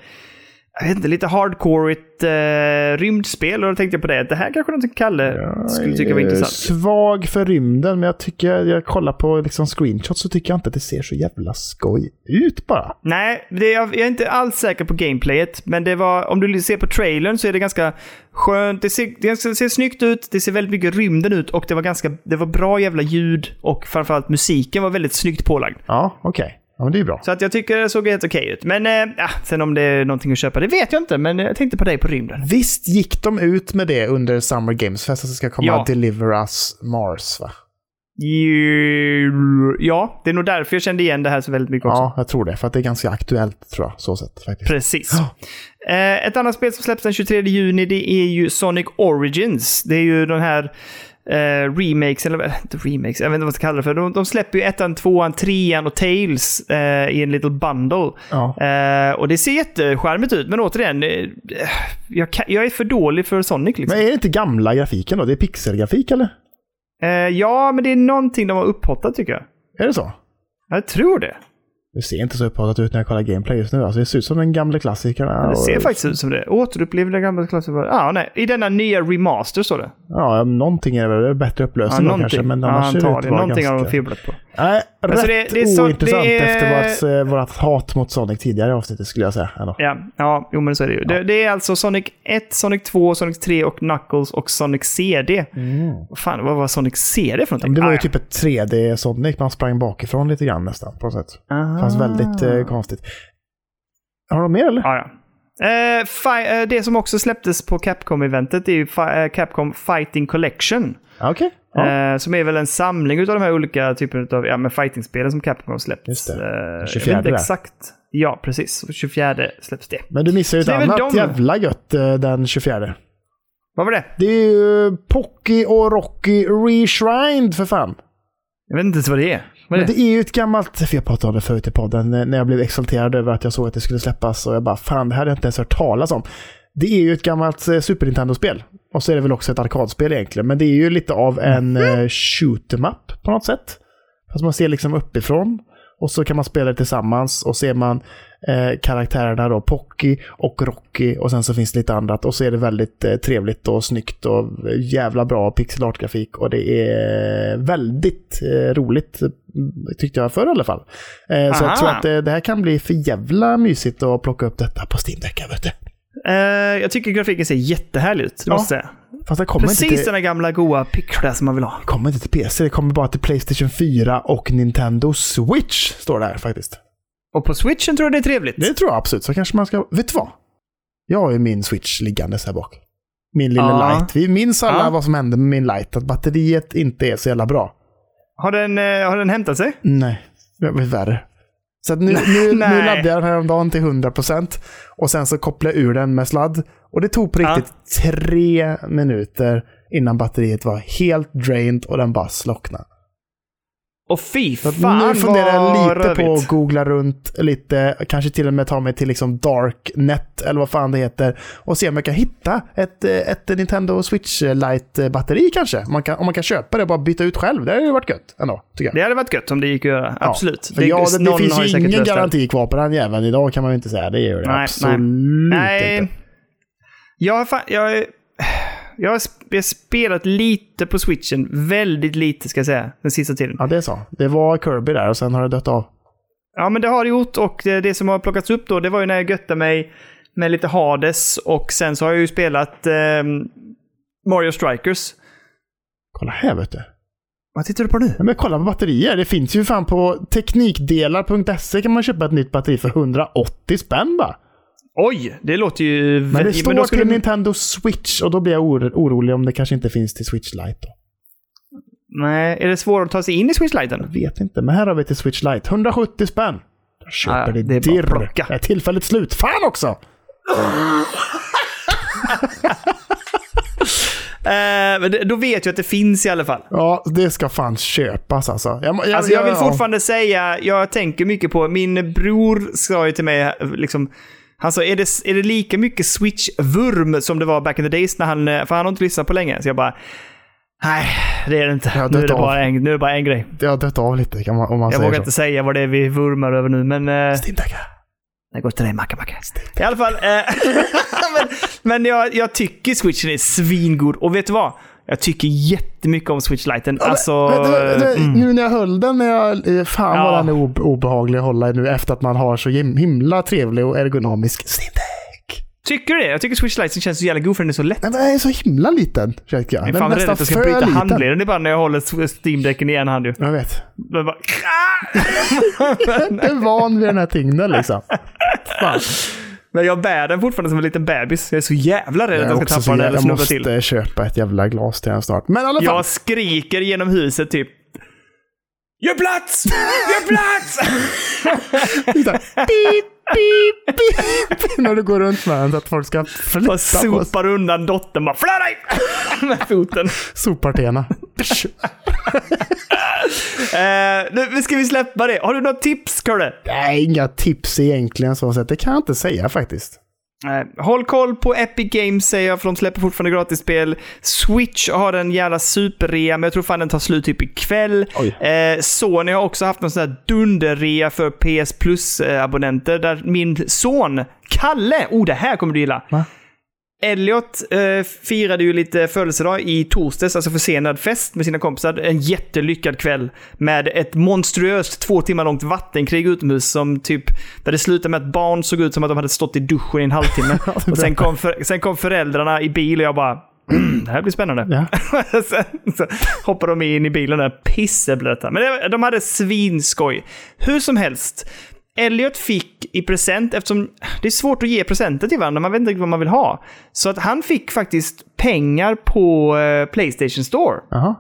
Jag vet inte, lite hardcoreigt eh, rymdspel. Och då tänkte jag på det. Det här kanske någonting Kalle skulle tycka var Jag intressant. Svag för rymden, men jag tycker, jag kollar på liksom screenshots så tycker jag inte att det ser så jävla skoj ut bara. Nej, det är, jag är inte alls säker på gameplayet. Men det var, om du ser på trailern så är det ganska skönt. Det ser, det ser, ser snyggt ut, det ser väldigt mycket rymden ut och det var, ganska, det var bra jävla ljud och framförallt musiken var väldigt snyggt pålagd. Ja, okej. Ja, men det är bra. Så att jag tycker det såg helt okej ut. Men ja, sen om det är någonting att köpa, det vet jag inte. Men jag tänkte på dig på rymden. Visst gick de ut med det under Summer Games Fest att det ska komma Ja. Deliver Us Mars va? Ja, det är nog därför jag kände igen det här så väldigt mycket också. Ja, jag tror det. För att det är ganska aktuellt tror jag, så sett faktiskt. Precis. Eh, ett annat spel som släpps den 23 juni det är ju Sonic Origins. Det är ju den här eh, remakes, eller eh, remakes, jag vet inte vad man ska kalla det för. De, de släpper ju ettan, tvåan, trean och Tails eh, i en little bundle. Ja. Eh, och det ser jättecharmigt ut, men återigen, eh, jag, kan, jag är för dålig för Sonic liksom. Men är det inte gamla grafiken då? Det är pixelgrafik eller? Eh, ja, men det är någonting de har upphottat tycker jag. Är det så? Jag tror det. Det ser inte så upphottat ut när jag kollar gameplay just nu. Alltså, det ser ut som den gamla klassikern. Det ser faktiskt ut som det. Återuppliv det gamla klassen. Ja, nej. I denna nya remaster står det. Ja, någonting är det väl. Bättre Ja, upplösning då kanske. Men ja, annars antagligen. Någonting har de ganska... fibblat på. Nej, Alltså, rätt det- det är så- ointressant det är- efter vårt, eh, vårt hat mot Sonic tidigare i avsnittet skulle jag säga. Ändå. Ja, ja jo, men så är det ju. Det, det är alltså Sonic 1, Sonic 2, Sonic 3 och Knuckles och Sonic CD. Vad fan, vad var Sonic CD för någonting? Men det var ju Ah, typ ett 3D Sonic. Man sprang bakifrån lite grann nästan på något sätt. ja. Det fanns väldigt eh, konstigt. Har de mer eller? Ah. Ja, ja. Eh, eh, det som också släpptes på Capcom-eventet är ju eh, Capcom Fighting Collection. Ja, Okej. Ja. Eh, som är väl en samling av de här olika typerna av ja, fighting-spelen som Capcom har släppt. Just det. Eh, jag 24 vet inte exakt. Ja, precis. 24 släpps det. Men du missar ju ett annat de- jävla gött eh, den 24. Vad var det? Det är ju Pocky och Rocky Reshrined för fan. Jag vet inte ens vad det är. Vad är det? det är ju ett gammalt, för jag pratade om det förut i podden, när jag blev exalterad över att jag såg att det skulle släppas och jag bara fan det här hade jag inte ens hört talas om. Det är ju ett gammalt eh, Super Nintendo-spel. Och så är det väl också ett arkadspel egentligen. Men det är ju lite av en mm. shoot em up på något sätt. Fast man ser liksom uppifrån. Och så kan man spela det tillsammans och ser man eh, karaktärerna då, Pocky och Rocky och sen så finns det lite annat och så är det väldigt eh, trevligt och snyggt och jävla bra pixel art-grafik och det är väldigt eh, roligt mm, tyckte jag förr i alla fall. Eh, så jag tror att eh, det här kan bli för jävla mysigt att plocka upp detta på Steam Deck, vet du. Eh, jag tycker grafiken ser jättehärlig ut, Ja, måste jag säga. Fast det kommer Precis inte till, den gamla goa pixlar som man vill ha. kommer inte till PC, det kommer bara till Playstation 4 och Nintendo Switch, står det här faktiskt. Och på switchen tror jag det är trevligt. Det tror jag absolut. Så kanske man ska... Vet du vad? Jag har ju min switch liggandes här bak. Min lilla Ja. light. Vi minns alla Ja. vad som hände med min light. Att batteriet inte är så jävla bra. Har, den, eh, har den hämtat sig? Nej, det var värre. Så nu, nu, nu laddade jag den häromdagen till 100% och sen så kopplade jag ur den med sladd. Och det tog på Ja. riktigt tre minuter innan batteriet var helt drained och den bara slocknade. Och fy fan nu funderar jag lite på rövigt. att googla runt lite, kanske till och med ta mig till liksom Darknet eller vad fan det heter och se om jag kan hitta ett, eh, ett Nintendo Switch Lite-batteri kanske. Om man, kan, om man kan köpa det och bara byta ut själv. Det hade ju varit gött ändå, tycker jag. Det hade varit gött om det gick att göra. Ja. Absolut. Ja, det, det någon finns ju ingen det. garanti kvar på den jäveln idag kan man ju inte säga. Det gör det Nej, absolut Nej. inte. Jag har, fan, jag, jag har sp- spelat lite på switchen. Väldigt lite ska jag säga. Den sista tiden. Ja, det är så. Det var Kirby där och sen har det dött av. Ja, men det har det gjort och det, det som har plockats upp då, det var ju när jag göttade mig med lite Hades och sen så har jag ju spelat ehm, Mario Strikers. Kolla här vet du. Vad tittar du på nu? Ja, men kolla på batterier. Det finns ju fan på teknikdelar.se kan man köpa ett nytt batteri för 180 spänn bara. Oj, det låter ju... Men det men står då till Nintendo Switch och då blir jag or- orolig om det kanske inte finns till Switch Lite. Då. Nej, är det svårt att ta sig in i Switch-liten? Jag vet inte, men här har vi till Switch Lite. 170 spänn. Jag köper Ja, det, det är dirr. plocka. Det är tillfälligt slut. Fan också! [LAUGHS] Eh, men då vet jag att det finns i alla fall. Ja, det ska fan köpas alltså. Jag, jag, Alltså jag vill ja. fortfarande säga, jag tänker mycket på, min bror sa ju till mig, liksom, han sa, är det, är det lika mycket Switch-vurm som det var back in the days när han, eh, för han har inte lyssnat på länge. Så jag bara, nej, det är det inte. Jag Nu är det, av. bara en, nu är det bara en grej. Det har dött av lite man, om man Jag säger vågar så. inte säga vad det är vi vurmar över nu, men... Eh, Steamdecka. det går till dig, Macka Macka. I alla fall. Eh, [LAUGHS] men men jag, jag tycker Switchen är svingod. Och vet du vad? Jag tycker jättemycket om Switch Liten. Alltså... Men, det, det, mm. Nu när jag höll den, när jag, fan Ja. vad den är obe- obehaglig att hålla nu efter att man har så him- himla trevlig och ergonomisk Steam. Tycker du det? Jag tycker Switch Liten känns så jävla god för den är så lätt. Men den är så himla liten, tycker jag. Jag är Den fan rädd att jag ska bryta handleden ibland när jag håller Steam-däcken i en hand ju. Jag vet. Men bara, [LAUGHS] Jag är van vid den här tyngden liksom. [LAUGHS] Fan. Men jag bär den fortfarande som en liten bebis. Jag är så jävla rädd Jag, att jag ska tappa den eller jag snubba måste till. köpa ett jävla glas till den snart. Men i alla fall. Jag skriker genom huset typ. Gör plats! Gör plats! [LAUGHS] Pip, pip. När du går runt med den så att folk ska flytta på sig. sopar undan dottern bara. Flöda dig! [LAUGHS] Med foten. Sopartena. [LAUGHS] Eh, nu ska vi släppa det. Har du något tips, Curre? Nej, inga tips egentligen så. Det kan jag inte säga faktiskt. Eh, håll koll på Epic Games säger jag, för de släpper fortfarande gratisspel. Switch har en jävla superrea, men jag tror fan den tar slut typ ikväll. Eh, Sony har också haft någon sån här dunderrea för PS Plus-abonnenter, där min son, Kalle, oh det här kommer du gilla. Va? Elliot eh, firade ju lite födelsedag i torsdags, alltså försenad fest med sina kompisar. En jättelyckad kväll med ett monstruöst två timmar långt vattenkrig utomhus som typ, där det slutade med att barn såg ut som att de hade stått i duschen i en halvtimme. [LAUGHS] och sen kom, för, sen kom föräldrarna i bil och jag bara, "Mm, det här blir spännande. Ja. [LAUGHS] sen så hoppade de in i bilen där pisseblöta. Men det- de hade svinskoj. Hur som helst. Elliot fick i present, eftersom det är svårt att ge presenter till varandra, man vet inte vad man vill ha. Så att han fick faktiskt pengar på eh, Playstation Store. Jaha.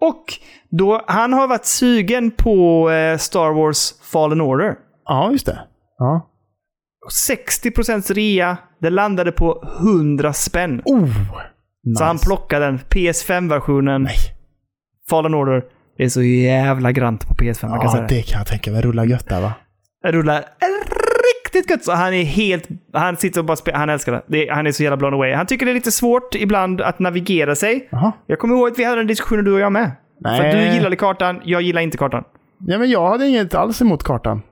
Och då, han har varit sugen på eh, Star Wars Fallen Order. Ja, just det. Ja. 60% rea, det landade på 100 spänn. Oh! Så han plockade den, PS5-versionen. Nej. Fallen Order. Det är så jävla grant på PS5 man kan Ja, säga. det kan jag tänka mig. Rulla gött där va? Det rullar riktigt gött. Så han är helt... Han sitter och bara spelar. Han älskar det. det. Han är så jävla blown away. Han tycker det är lite svårt ibland att navigera sig. Jaha. Jag kommer ihåg att vi hade en diskussion du och jag med. För att du Nej. gillade kartan, jag gillar inte kartan. Ja, men jag hade inget alls emot kartan.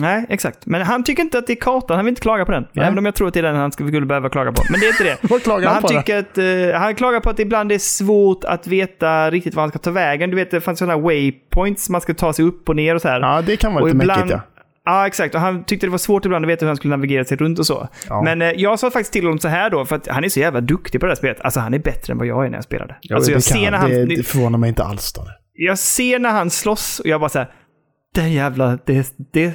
Nej, exakt. Men han tycker inte att det är kartan. Han vill inte klaga på den. Nej. Även om jag tror att det är den han skulle behöva klaga på. Men det är inte det. [LAUGHS] Vad klagar han han på tycker att, eh, han klagar på att det ibland är svårt att veta riktigt var han ska ta vägen. Du vet, det fanns sådana waypoints man ska ta sig upp och ner och så här. Ja, det kan vara och lite ibland, mäckigt ja. Ja, exakt. Och han tyckte det var svårt ibland att veta hur han skulle navigera sig runt och så. Ja. Men eh, jag sa faktiskt till honom så här då, för att han är så jävla duktig på det här spelet. Alltså han är bättre än vad jag är när jag spelade. Ja, alltså det, jag kan, ser, när han, det, det förvånar mig inte alls då. jag ser när han slåss och jag bara så här, den jävla, det, det,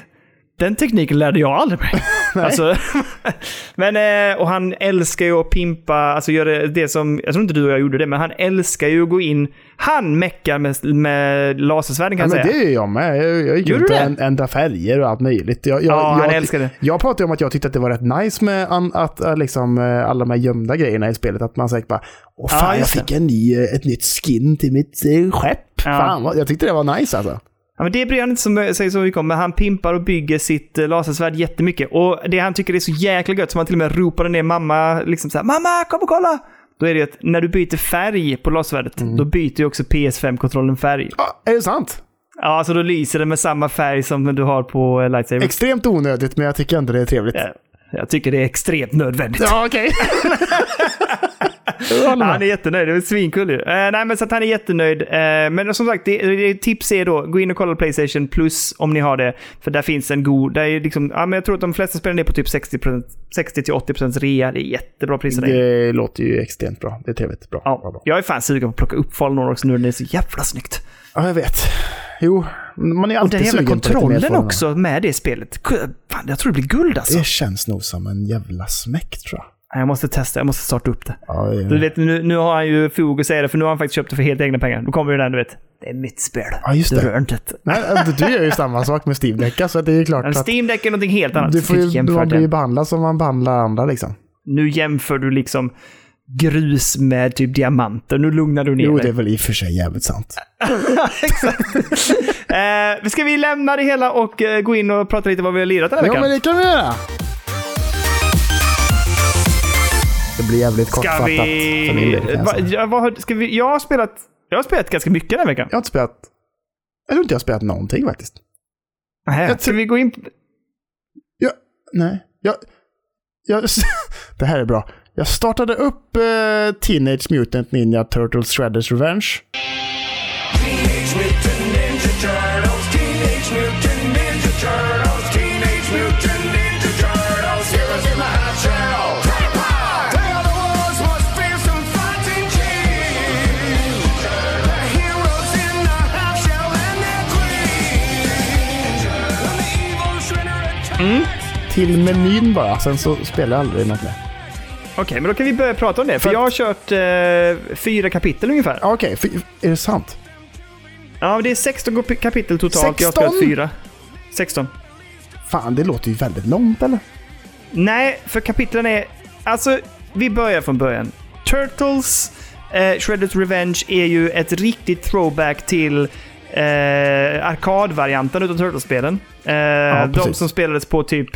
den tekniken lärde jag aldrig mig. [LAUGHS] alltså, [LAUGHS] men, eh, och han älskar ju att pimpa, alltså göra det som, jag tror inte du och jag gjorde det, men han älskar ju att gå in, han meckar med, med lasersvärden kan Ja, jag men säga. det gör jag med. Jag, jag gick runt och det? änd- ändrade färger och allt möjligt. Jag, jag, Ja, han jag, älskar det. Jag pratade om att jag tyckte att det var rätt nice med an, att, äh, liksom, äh, alla de här gömda grejerna i spelet. Att man säkert bara Åh Ja, fan, jag just det. fick en ny, ett nytt skin till mitt skepp. Fan, vad, jag tyckte det var nice alltså. Ja, men det bryr han inte så, mycket om, men han pimpar och bygger sitt eh, lasersvärd jättemycket. Och det han tycker är så jäkla gött, som han till och med ropade ner mamma, liksom såhär “Mamma, kom och kolla!” Då är det ju att när du byter färg på lasersvärdet, Mm. då byter ju också PS5-kontrollen färg. Ja, är det sant? Ja, så då lyser den med samma färg som du har på eh, Lightsaber. Extremt onödigt, men jag tycker ändå det är trevligt. Ja, Jag tycker det är extremt nödvändigt. Ja, okej. Ja, [LAUGHS] [LAUGHS] han är jättenöjd. Det är svinkul ju. Eh, nej, men så att han är jättenöjd. Eh, men som sagt, det, det, tips är då, gå in och kolla Playstation Plus om ni har det. För där finns en god, där är liksom, ja, men jag tror att de flesta spelar ner på typ 60%, 60-80% rea. Det är jättebra priser. Det låter ju extremt bra. Det är trevligt. Bra. bra, Ja, bra. jag är fan sugen på att plocka upp Fallen också nu när det är så jävla snyggt. Ja, jag vet. Jo, man är alltid den jävla sugen på lite mer kontrollen också med det spelet. Fan, jag tror det blir guld alltså. Det känns nog som en jävla smäck, tror jag. Jag måste testa, jag måste starta upp det. Ja, är- Du vet, nu, nu har han ju att säga det, för nu har han faktiskt köpt det för helt egna pengar. Då kommer ju den, du vet. Det är mitt spel. Ja, just Du det. rör inte det. Nej, alltså, du gör ju samma sak med Steam Deck, så det är ju klart Men Steam Deck är någonting helt annat. du Du får ju, man blir ju behandlad som man behandlar andra liksom. Nu jämför du liksom grus med typ diamanter. Nu lugnar du ner Jo, dig. det är väl i och för sig jävligt sant. [LAUGHS] Exakt. eh, ska vi lämna det hela och eh, gå in och prata lite vad vi har lirat den här Ja, veckan? men det kan vi göra. Det blir jävligt Ska kortfattat. för min vi... del, jag Va, säga. ja, vad, har- ska vi... Jag har spelat... Jag har spelat ganska mycket den här veckan. Jag har inte spelat... Jag tror inte jag har spelat någonting faktiskt. Nähä, jag Ska vi gå in... på- Jag, nej. Jag, jag, [LAUGHS] det här är bra. Jag startade upp eh, Teenage Mutant Ninja Turtles Shredders Revenge. Teenage Mutant Ninja Turtles. Till menyn bara. Sen så spelar jag aldrig något mer. Okej, men då kan vi börja prata om det. För För- jag har kört eh, fyra kapitel ungefär. Ja, Okej, för- är det sant? Ja, det är 16 kap- kapitel totalt. Jag har 16? spelat fyra. 16. Fan, det låter ju väldigt långt eller? Nej, för kapitlen är... Alltså, vi börjar från början. Turtles, eh, Shredder's Revenge är ju ett riktigt throwback till eh, arkadvarianten utav Turtles-spelen. Eh, de precis. som spelades på typ...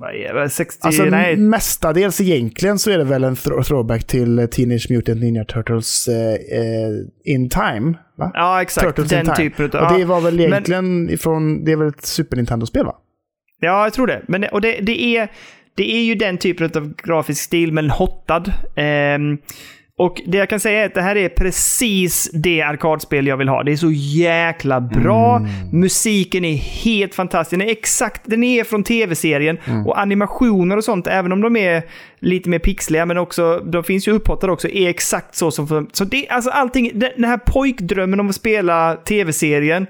Vad är det? 60... Alltså nej, mestadels egentligen så är det väl en thro- throwback till eh, Teenage Mutant Ninja Turtles eh, eh, In Time, va? ja, exakt. Turtles Den typen utav... Och det var väl Men- egentligen ifrån, det är väl ett Super Nintendo-spel va? Ja, jag tror det. Men, och det, det, är, det är ju den typen av grafisk stil, men hottad. Ehm, och det jag kan säga är att det här är precis det arkadspel jag vill ha. Det är så jäkla bra. Musiken är helt fantastisk. Den är exakt, den är från tv-serien. Och animationer och sånt, även om de är lite mer pixliga, men också, de finns ju upphottade också, är exakt så som... Så det, alltså allting, den här pojkdrömmen om att spela tv-serien,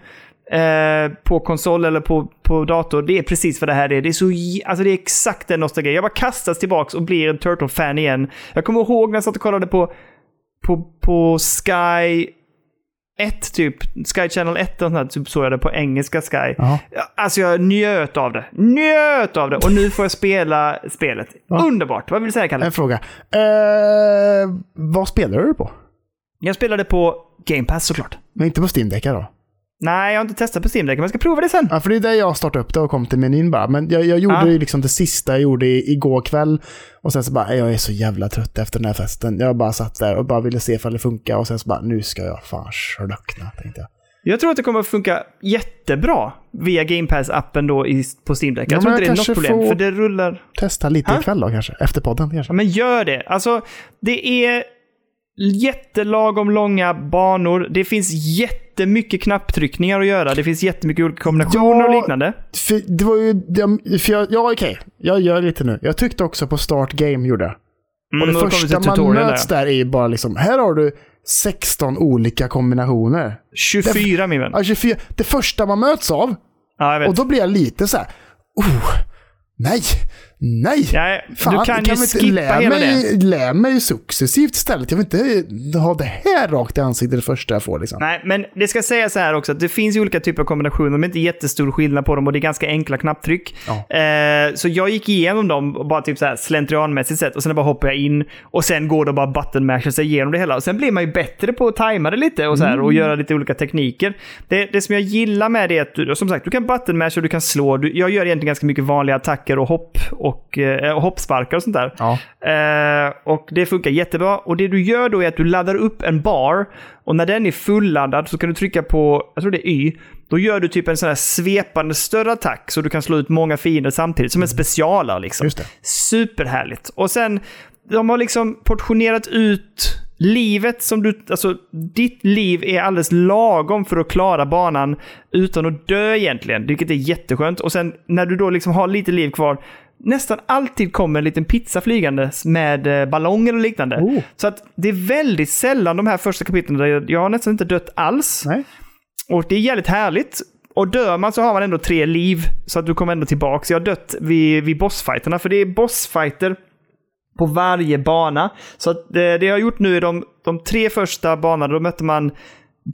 eh, på konsol eller på, på dator. Det är precis vad det här är. Det är, så, alltså det är exakt den nostalgin. Jag bara kastas tillbaks och blir en Turtle-fan igen. Jag kommer ihåg när jag satt och kollade på, på, på Sky 1 typ. Sky Channel 1 och sånt typ såg jag det på engelska Sky. Ja. Ja, Alltså jag njöt av det. Njöt av det! Och nu får jag spela spelet. Underbart! Vad vill du säga Kalle? En fråga. Eh, vad spelar du på? Jag spelade på Game Pass såklart. Men inte på Steam Deck då? Nej, jag har inte testat på Steam Deck, men jag ska prova det sen. Ja, för det är där jag startade upp det och kom till menyn bara. Men jag, jag gjorde Ja. liksom det sista jag gjorde igår kväll. Och sen så bara, jag är så jävla trött efter den här festen. Jag bara satt där och bara ville se ifall det funkar. Och sen så bara, nu ska jag fan slökna, tänkte jag. Jag tror att det kommer att funka jättebra via Game Pass-appen då i, på Steam Deck. Jag Ja, tror inte det är något problem, för det rullar... Testa lite Ha? ikväll då kanske. Efter podden kanske. Ja, men gör det! Alltså, det är jättelagom långa banor. Det finns jättemycket knapptryckningar att göra. Det finns jättemycket olika kombinationer och Ja, liknande. För det var ju, det- för jag, ja okej, jag gör lite nu. Jag tryckte också på Start Game gjorde jag. Mm, Och det första man möts där är ju bara liksom, här har du 16 olika kombinationer. 24 min vän. Ja, 24. Det första man möts av, Ja, och då blir jag lite så här. Oh, nej! Nej! Nej, Fan, du kan ju vi inte skippa lä hela mig, Lär mig successivt istället. Jag vill inte ha det här rakt i ansiktet det första jag får. Liksom. Nej, men det ska sägas så här också att det finns ju olika typer av kombinationer. De är inte jättestor skillnad på dem och det är ganska enkla knapptryck. Ja. Eh, så jag gick igenom dem och bara typ så här slentrianmässigt sett och sen bara hoppade jag in och sen går det bara button masha sig igenom det hela. Och sen blir man ju bättre på att tajma det lite och, så här, Mm. och göra lite olika tekniker. Det, det som jag gillar med det är att du, som sagt, du kan button masha och du kan slå. Du, jag gör egentligen ganska mycket vanliga attacker och hopp och, eh, och hoppsparkar och sånt där. Ja. Eh, och det funkar jättebra. Och det du gör då är att du laddar upp en bar och när den är fulladdad så kan du trycka på, jag tror det är Y, då gör du typ en sån här svepande större attack så du kan slå ut många fiender samtidigt. Som en specialare liksom. Just det. Superhärligt. Och sen, de har liksom portionerat ut livet som du, alltså ditt liv är alldeles lagom för att klara banan utan att dö egentligen, vilket är jätteskönt. Och sen när du då liksom har lite liv kvar, nästan alltid kommer en liten pizza flygandes med eh, ballonger och liknande. Oh. Så att det är väldigt sällan de här första kapitlen där jag, har nästan inte dött alls. Nej. Och det är jävligt härligt. Och dör man så har man ändå tre liv, så att du kommer ändå tillbaka. Jag har dött vid, vid bossfighterna, för det är bossfighter på varje bana. Så att det, det jag har gjort nu är de, de tre första banorna, då mötte man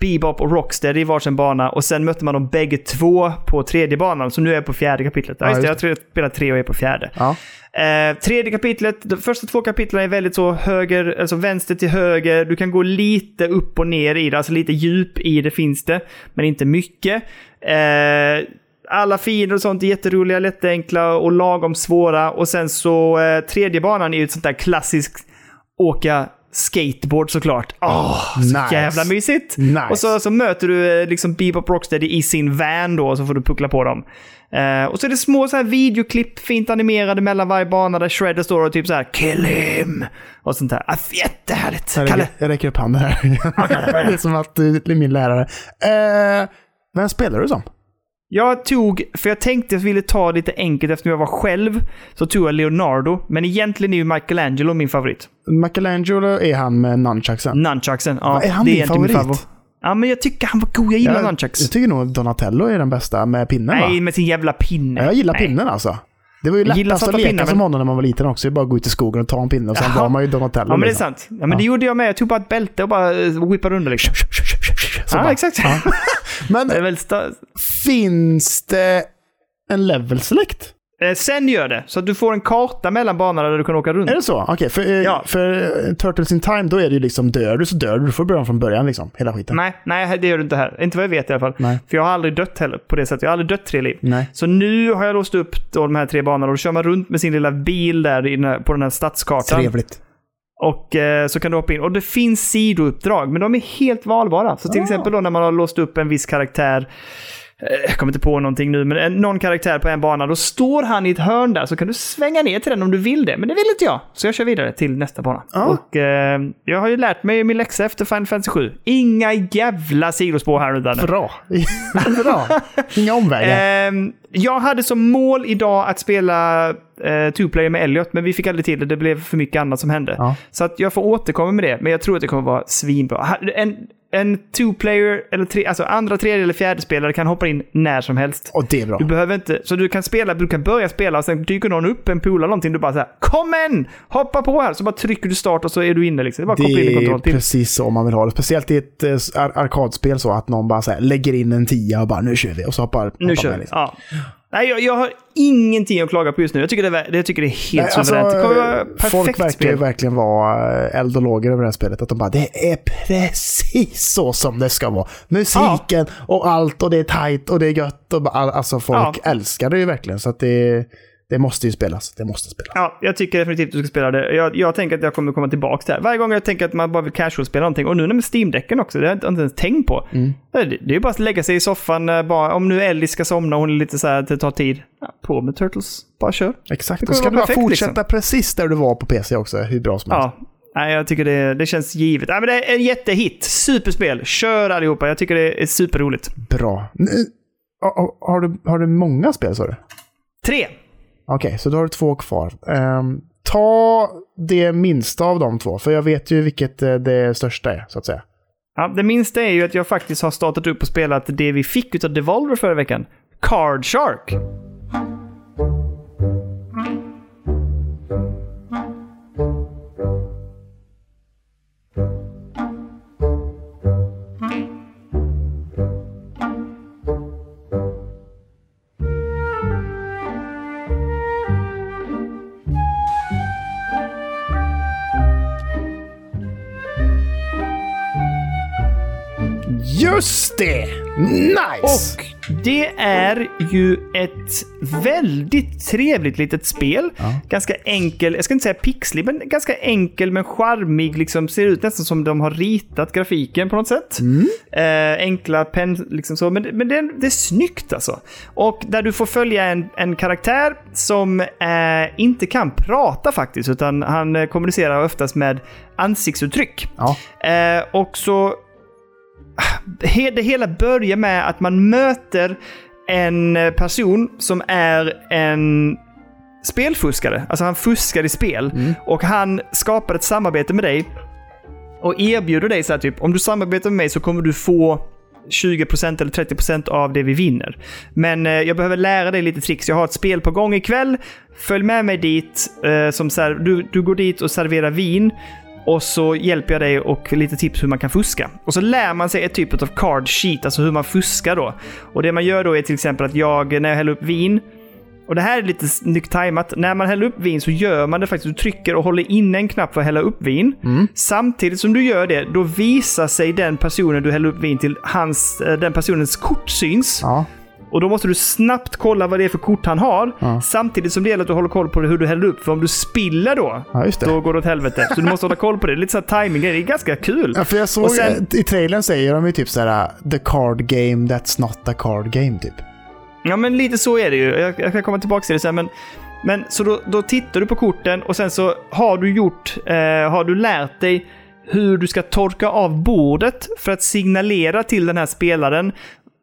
Bebop och Rocksteady i varsin bana och sen mötte man dem bägge två på tredje banan. Så nu är jag på fjärde kapitlet. Ja, just det, jag har spelat tre och är på fjärde. Ja. Eh, tredje kapitlet, de första två kapitlen är väldigt så höger, alltså vänster till höger. Du kan gå lite upp och ner i det, alltså lite djup i det finns det, men inte mycket. Eh, alla fiender och sånt är jätteroliga, lättenkla och lagom svåra. Och sen så eh, tredje banan är ju ett sånt där klassiskt åka skateboard såklart. Åh, så Nice. jävla mysigt! Nice. Och så, så möter du eh, liksom Bebop Rocksteady i sin van då, och så får du puckla på dem. Eh, och så är det små så här videoklipp, fint animerade mellan varje bana där Shredder står och typ så här “Kill him!” och sånt där. Ah, jättehärligt! Jag, Kalle! räcker, jag räcker upp handen här. det är [LAUGHS] som att du är min lärare. Eh, vem spelar du som? Jag tog, för jag tänkte att jag ville ta lite enkelt eftersom jag var själv, så tog jag Leonardo. Men egentligen är ju Michelangelo min favorit. Michelangelo är han med nunchucksen. Nunchucksen, ja. Är han det din egentligen min favorit? favorit. Ja, men jag tycker han var god. Jag gillar jag, nunchucks. jag tycker nog Donatello är den bästa med pinnen Nej, va? med sin jävla pinne. Ja, jag gillar Nej. pinnen alltså. Det var ju lättast att leka pinnar, som men- honom när man var liten också. Det är bara att gå ut i skogen och ta en pinne och sen var man ju Donatello. Ja, men det är liksom. sant. Ja, men det gjorde jag med. Jag tog bara ett bälte och bara eh, whippade under liksom. Så Ja, bara- exakt. [LAUGHS] Men Det väl finns det en level select? Eh, Sen gör det, så att du får en karta mellan banorna där du kan åka runt. Är det så? Okej, för, eh, Ja. för eh, Turtles in Time då är det ju liksom dör du så dör du. Du får börja från början liksom. Hela skiten. Nej, nej, det gör du inte här. Inte vad jag vet i alla fall. Nej. För jag har aldrig dött heller på det sättet. Jag har aldrig dött tre liv. Nej. Så nu har jag låst upp då de här tre banorna och då kör man runt med sin lilla bil där i den här, på den här stadskartan. Trevligt. Och eh, så kan du hoppa in. Och det finns sidouppdrag, men de är helt valbara. Så till Ah. exempel då när man har låst upp en viss karaktär, jag kommer inte på någonting nu, men en, någon karaktär på en bana, då står han i ett hörn där, så kan du svänga ner till den om du vill det. Men det vill inte jag, så jag kör vidare till nästa bana. Ja. Och eh, jag har ju lärt mig min läxa efter Final Fantasy 7. Inga jävla sidospår här nu Danne. Bra. [LAUGHS] Bra. Inga omvägar. Ehm, jag hade som mål idag att spela uh, two-player med Elliot, men vi fick aldrig till det. Det blev för mycket annat som hände. Ja. Så att jag får återkomma med det, men jag tror att det kommer vara svinbra. En, en two-player, eller tre, alltså andra, tredje eller fjärde spelare kan hoppa in när som helst. Och det är bra. Du behöver inte, så du kan spela, du kan börja spela och sen dyker någon upp, en polare någonting, du bara så här, kom in! Hoppa på här! Så bara trycker du start och så är du inne liksom. Det bara koppla in en Det är till. precis så man vill ha det. Speciellt i ett eh, ar- arkadspel så att någon bara så här, lägger in en tia och bara nu kör vi. Och så hoppar, hoppar Nu kör vi. liksom. Ja. Nej, jag, jag har ingenting att klaga på just nu. Jag tycker det, är- jag tycker det är helt Nej, alltså, suveränt. det kommer vara folk perfekt verkar ju spel. verkligen vara eh, eld och lågor över det här spelet. Att de bara, det är precis så som det ska vara. Musiken och allt och det är tight och det är gött. Och bara, alltså folk Ja. älskar det ju verkligen. Så att det, det måste ju spelas. Det måste spelas. Ja, jag tycker definitivt att du ska spela det. Jag, jag tänker att jag kommer komma tillbaka till det här. Varje gång jag tänker att man bara vill casual-spela någonting. Och nu med Steam-däcken också, det har jag inte ens tänkt på. Mm. Det, det är ju bara att lägga sig i soffan, eh, bara, om nu Ellie ska somna och hon är lite så här att det tar tid. Ja, på med Turtles, bara kör. Exakt. Då ska du bara perfekt, fortsätta liksom. precis där du var på PC också. Hur bra som helst. Ja, Nej, jag tycker det, det känns givet. Nej, men det är en jättehit. Superspel. Kör allihopa. Jag tycker det är superroligt. Bra. Har, har, du, har du många spel sa du? Tre. Okej, så då har du två kvar. Um, ta det minsta av de två, för jag vet ju vilket eh, det största är, så att säga. Ja, det minsta är ju att jag faktiskt har startat upp och spelat det vi fick av Devolver förra veckan. Card Shark. Just det! Nice! Och det är ju ett väldigt trevligt litet spel. Ganska enkel, jag ska inte säga pixlig, men ganska enkel men charmig. Liksom, ser ut nästan som de har ritat grafiken på något sätt. Eh, enkla penn, liksom så. Men, men det, det är snyggt alltså. Och där du får följa en, en karaktär som eh, inte kan prata faktiskt, utan han eh, kommunicerar oftast med ansiktsuttryck. Ja. Eh, och så det hela börjar med att man möter en eh, person som är en spelfuskare. Alltså han fuskar i spel. Och han skapar ett samarbete med dig. Och erbjuder dig så här typ, om du samarbetar med mig så kommer du få 20% eller 30% av det vi vinner. Men eh, jag behöver lära dig lite tricks. Jag har ett spel på gång ikväll. Följ med mig dit. Eh, som så här, du, du går dit och serverar vin. Och så hjälper jag dig och lite tips hur man kan fuska. Och så lär man sig ett typ av card sheet, alltså hur man fuskar då. Och det man gör då är till exempel att jag, när jag häller upp vin, och det här är lite snyggt tajmat. När man häller upp vin så gör man det faktiskt. Du trycker och håller inne en knapp för att hälla upp vin. Samtidigt som du gör det, då visar sig den personen du häller upp vin till, hans, eh, den personens kort syns. Ja. Och då måste du snabbt kolla vad det är för kort han har. Samtidigt som det gäller att du håller koll på hur du häller upp. För om du spiller då, Ja, då går det åt helvete. Så du måste hålla koll på det. Lite så här timing Det är ganska kul. Ja, för jag såg sen- i trailern säger de ju typ så här the card game that's not a card game typ. Ja, men lite så är det ju. Jag, jag kan komma tillbaka till det sen. Men, men så då, då tittar du på korten och sen så har du gjort, eh, har du lärt dig hur du ska torka av bordet för att signalera till den här spelaren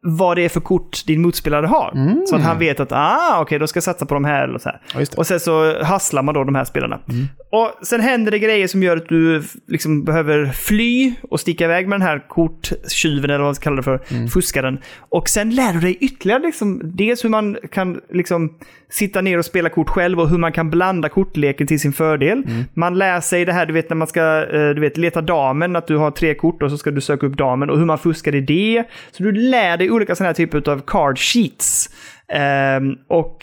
vad det är för kort din motspelare har. Så att han vet att ah, okej, då ska jag satsa på de här. Och, så här. Ja, och sen så hasslar man då de här spelarna. Och sen händer det grejer som gör att du liksom behöver fly och sticka iväg med den här korttjuven, eller vad man ska kalla det för, fuskaren. Och sen lär du dig ytterligare liksom, dels hur man kan liksom sitta ner och spela kort själv och hur man kan blanda kortleken till sin fördel. Man lär sig det här, du vet när man ska eh, du vet, leta damen, att du har tre kort och så ska du söka upp damen och hur man fuskar i det. Så du lär dig olika sådana här typer av card sheets. Ehm, och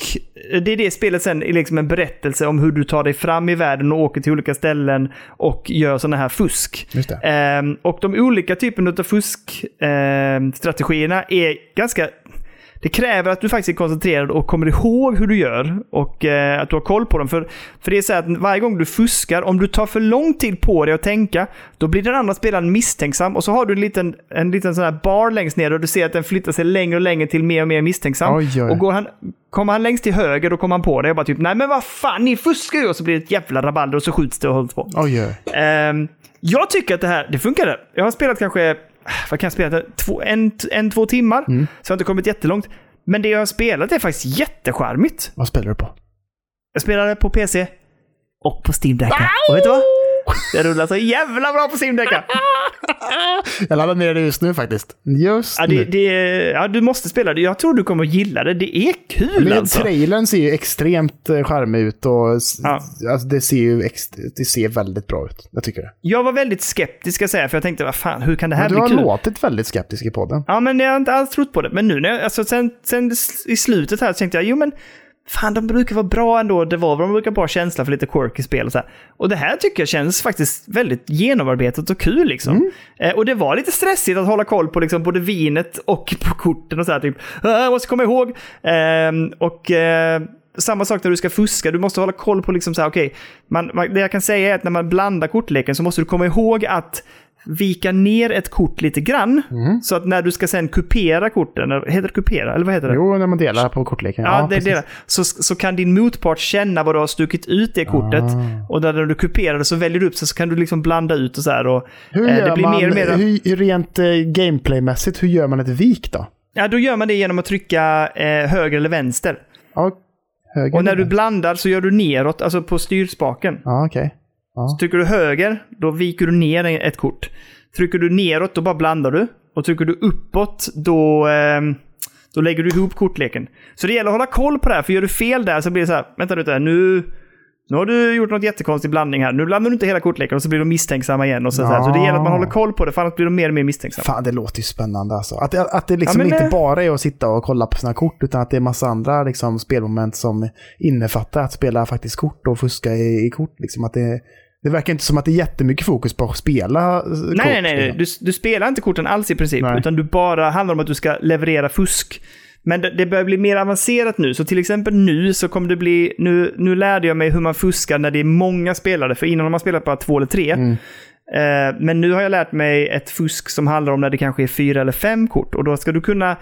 det är det spelet sen är liksom en berättelse om hur du tar dig fram i världen och åker till olika ställen och gör sådana här fusk. Ehm, och de olika typerna av fuskstrategierna är ganska... Det kräver att du faktiskt är koncentrerad och kommer ihåg hur du gör och eh, att du har koll på dem. För, för det är så att varje gång du fuskar, om du tar för lång tid på dig att tänka, då blir den andra spelaren misstänksam och så har du en liten, en liten sån här bar längst ner och du ser att den flyttar sig längre och längre till mer och mer misstänksam. Oj, oj. Och går han, kommer han längst till höger, då kommer han på dig och bara typ nej men vad fan, ni fuskar ju! Och så blir det ett jävla rabalder och så skjuts det och hålls på. Oj, oj. Ehm, jag tycker att det här, det funkade. Jag har spelat kanske, vad kan jag spela? Två, en, en, två timmar. Så jag har inte kommit jättelångt. Men det jag har spelat är faktiskt jättecharmigt. Vad spelar du på? Jag spelade på PC och på Steam Deck. Och vet du vad? Det rullar så jävla bra på Deck. Jag laddar ner det just nu faktiskt. Just Ja, det, nu. det, ja, du måste spela det. Jag tror du kommer att gilla det. Det är kul Men alltså. trailern ser ju extremt eh, charmig ut och Ja. alltså, det ser ju det ser väldigt bra ut. Jag tycker det. Jag var väldigt skeptisk ska jag säga, för jag tänkte vad fan, hur kan det här Men du bli har kul? låtit väldigt skeptisk i podden. Ja, men jag har inte alls trott på det. Men nu när jag, alltså sen, sen i slutet här så tänkte jag, jo men fan de brukar vara bra ändå. Det var de brukar ha bra känsla för lite quirky spel och så här. Och det här tycker jag känns faktiskt väldigt genomarbetat och kul liksom. Eh, och det var lite stressigt att hålla koll på liksom både vinet och [LAUGHS] på korten och så här typ. "Ah, Jag måste komma ihåg. Ehm, och eh, samma sak när du ska fuska, du måste hålla koll på liksom så här, okej, man, det jag kan säga är att när man blandar kortleken så måste du komma ihåg att vika ner ett kort lite grann. Så att när du ska sen kupera korten, heter det kupera? Eller vad heter det? Jo, när man delar på kortleken. Ja, det precis. det. Så, så kan din motpart känna vad du har stuckit ut det kortet. Ah. Och när du kuperar det så väljer du upp så, så kan du liksom blanda ut och så här. Och, Hur eh, gör det blir man, mer och mer... hur, rent eh, gameplaymässigt, hur gör man ett vik då? Ja, då gör man det genom att trycka eh, höger eller vänster. Ja, höger. Och när du eller? blandar så gör du neråt, alltså på styrspaken. Ja, okej. Trycker du höger, då viker du ner ett kort. Trycker du neråt, då bara blandar du. Och trycker du uppåt, då, ehm, då lägger du ihop kortleken. Så det gäller att hålla koll på det här, för gör du fel där så blir det så här, vänta lite, nu, nu har du gjort något jättekonstig blandning här. Nu blandar du inte hela kortleken och så blir de misstänksamma igen. Och så, så, här. så det gäller att man håller koll på det, för annars blir de mer och mer misstänksamma. Fan, det låter ju spännande alltså. Att, det- att det liksom Ja, inte det- bara är att sitta och kolla på sina kort, utan att det är massa andra liksom, spelmoment som innefattar att spela faktiskt kort och fuska i, i kort. Liksom att det, Det verkar inte som att det är jättemycket fokus på att spela eh, kort. Nej, nej, nej. liksom. Du, du spelar inte korten alls i princip, Nej. utan du bara handlar om att du ska leverera fusk. Men det, det börjar bli mer avancerat nu, så till exempel nu så kommer det bli... Nu, nu lärde jag mig hur man fuskar när det är många spelare, för innan har man spelat bara två eller tre. Mm. Eh, men nu har jag lärt mig ett fusk som handlar om när det kanske är fyra eller fem kort. Och då ska du kunna...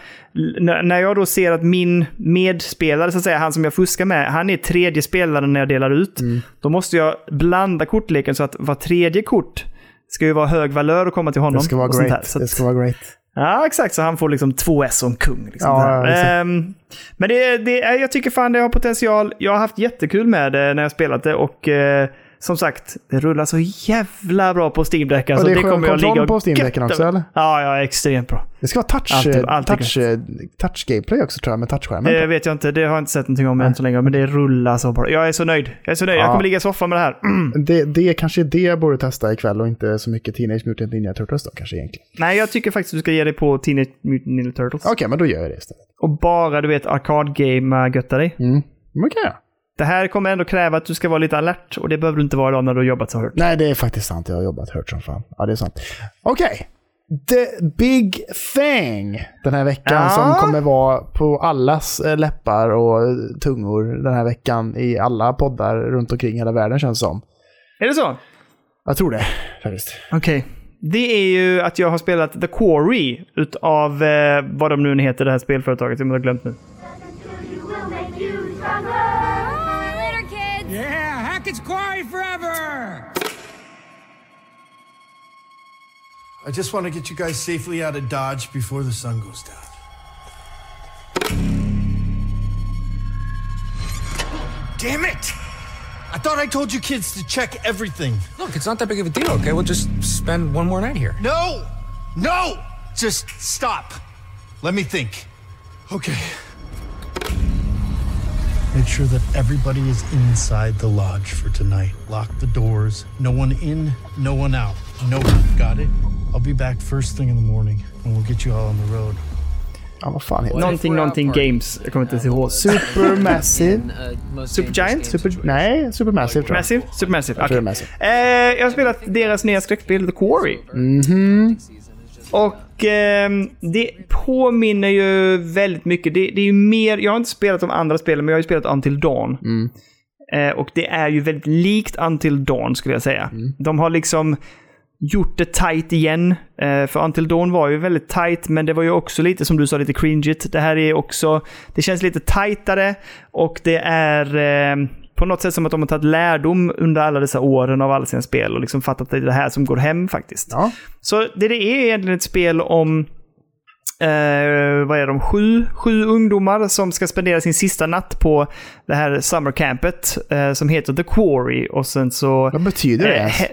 När jag då ser att min medspelare, så att säga, han som jag fuskar med, han är tredje spelaren när jag delar ut. Mm. Då måste jag blanda kortleken så att var tredje kort ska ju vara hög valör och komma till honom. Det ska vara great. här. Så Det att, ska vara great. Ja, exakt. Så han får liksom två S en kung. Liksom Ja. Ehm, men det, det, jag tycker fan det har potential. Jag har haft jättekul med det när jag spelat det och eh, som sagt, det rullar så jävla bra på Steam Deck. Alltså, och det är skön kommer jag ligga och på Steam götta också, eller? Ja, ja, extremt bra. Det ska vara touch, Alltid- eh, alltid touch, eh, touch gameplay också tror jag, med touchskärmen. Det vet jag inte, det har jag inte sett någonting om än så länge, men det rullar så bra. Jag är så nöjd. Jag är så nöjd. Jag Ja. kommer ligga i soffan med det här. Mm. [CLEARS THROAT] Det, det kanske är det jag borde testa ikväll och inte så mycket Teenage Mutant Ninja Turtles då kanske egentligen. Nej, jag tycker faktiskt att du ska ge dig på Teenage Mutant Ninja Turtles. Okej, men då gör jag det istället. Och bara, du vet, arkadgame götta dig. Mm. Okej. Det här kommer ändå kräva att du ska vara lite alert och det behöver du inte vara idag när du har jobbat så hårt. Nej, det är faktiskt sant. Jag har jobbat hört som fan. Ja, det är sant. Okej. The Big Thing den här veckan Ja. som kommer vara på allas eh, läppar och tungor den här veckan i alla poddar runt omkring hela världen känns som. Är det så? Jag tror det faktiskt. Okej. Det är ju att jag har spelat The Quarry utav eh, vad de nu heter, det här spelföretaget. Jag har glömt nu. Hackett's Quarry forever! I just want to get you guys safely out of Dodge before the sun goes down. Damn it! I thought I told you kids to check everything. Look, it's not that big of a deal, okay? We'll just spend one more night here. No! No! Just stop. Let me think. Okay. Make sure that everybody is inside the lodge for tonight. Lock the doors. No one in, no one out. No one. Got it? I'll be back first thing in the morning and we'll get you all on the road. Ja, vad fan heter? Någonting, någonting games. Jag kommer inte ens ihåg. [LAUGHS] Supermassive? Supergiant? Super, nej, Supermassive tror jag. Massive? Supermassive? Jag det är Massive. Eh, jag har spelat deras nya skräckspel The Quarry. Och ehm, det påminner ju väldigt mycket. Det, det är ju mer, jag har inte spelat de andra spelen, men jag har ju spelat Until Dawn. Eh, och det är ju väldigt likt Until Dawn skulle jag säga. De har liksom gjort det tight igen. Eh, för Until Dawn var ju väldigt tight, men det var ju också lite, som du sa, lite cringeigt. Det här är också, det känns lite tightare och det är eh, på något sätt som att de har tagit lärdom under alla dessa åren av alla sina spel och liksom fattat att det är det här som går hem faktiskt. Ja. Så det, det är egentligen ett spel om Eh, vad är de? Sju, sju ungdomar som ska spendera sin sista natt på det här summercampet eh, som heter The Quarry. Och sen så... Vad betyder det Eh, eh,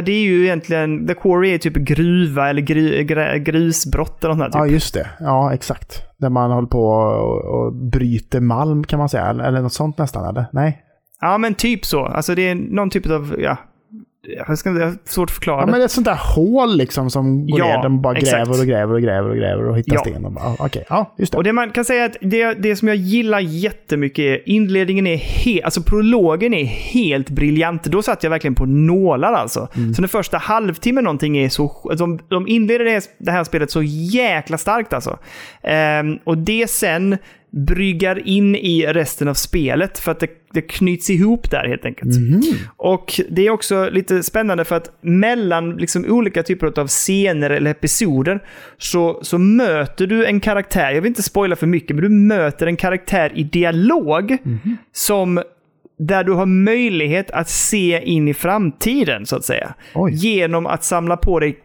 det är ju egentligen... The Quarry är typ gruva eller gru, grusbrott eller något sånt där, Ja, typ. just det. Ja, exakt. Där man håller på och, och bryter malm kan man säga. Eller något sånt nästan, eller? Nej? Ja, men typ så. Alltså det är någon typ av... Ja, jag ska. Jag har svårt att förklara Ja, det. men det är ett sånt där hål liksom som går Ja, ner. De bara exakt. gräver och gräver och gräver och gräver och hittar Ja. sten. Och bara, Okej, ja, just det. Och det man kan säga att det, det som jag gillar jättemycket är inledningen är helt, alltså prologen är helt briljant. Då satt jag verkligen på nålar alltså. Mm. Så den första halvtimmen någonting är så, de, de inleder det, det här spelet så jäkla starkt alltså. Ehm, och det sen bryggar in i resten av spelet för att det, det knyts ihop där helt enkelt. Och det är också lite spännande för att mellan liksom olika typer av scener eller episoder så, så möter du en karaktär, jag vill inte spoila för mycket, men du möter en karaktär i dialog som där du har möjlighet att se in i framtiden, så att säga. Oj. Genom att samla på dig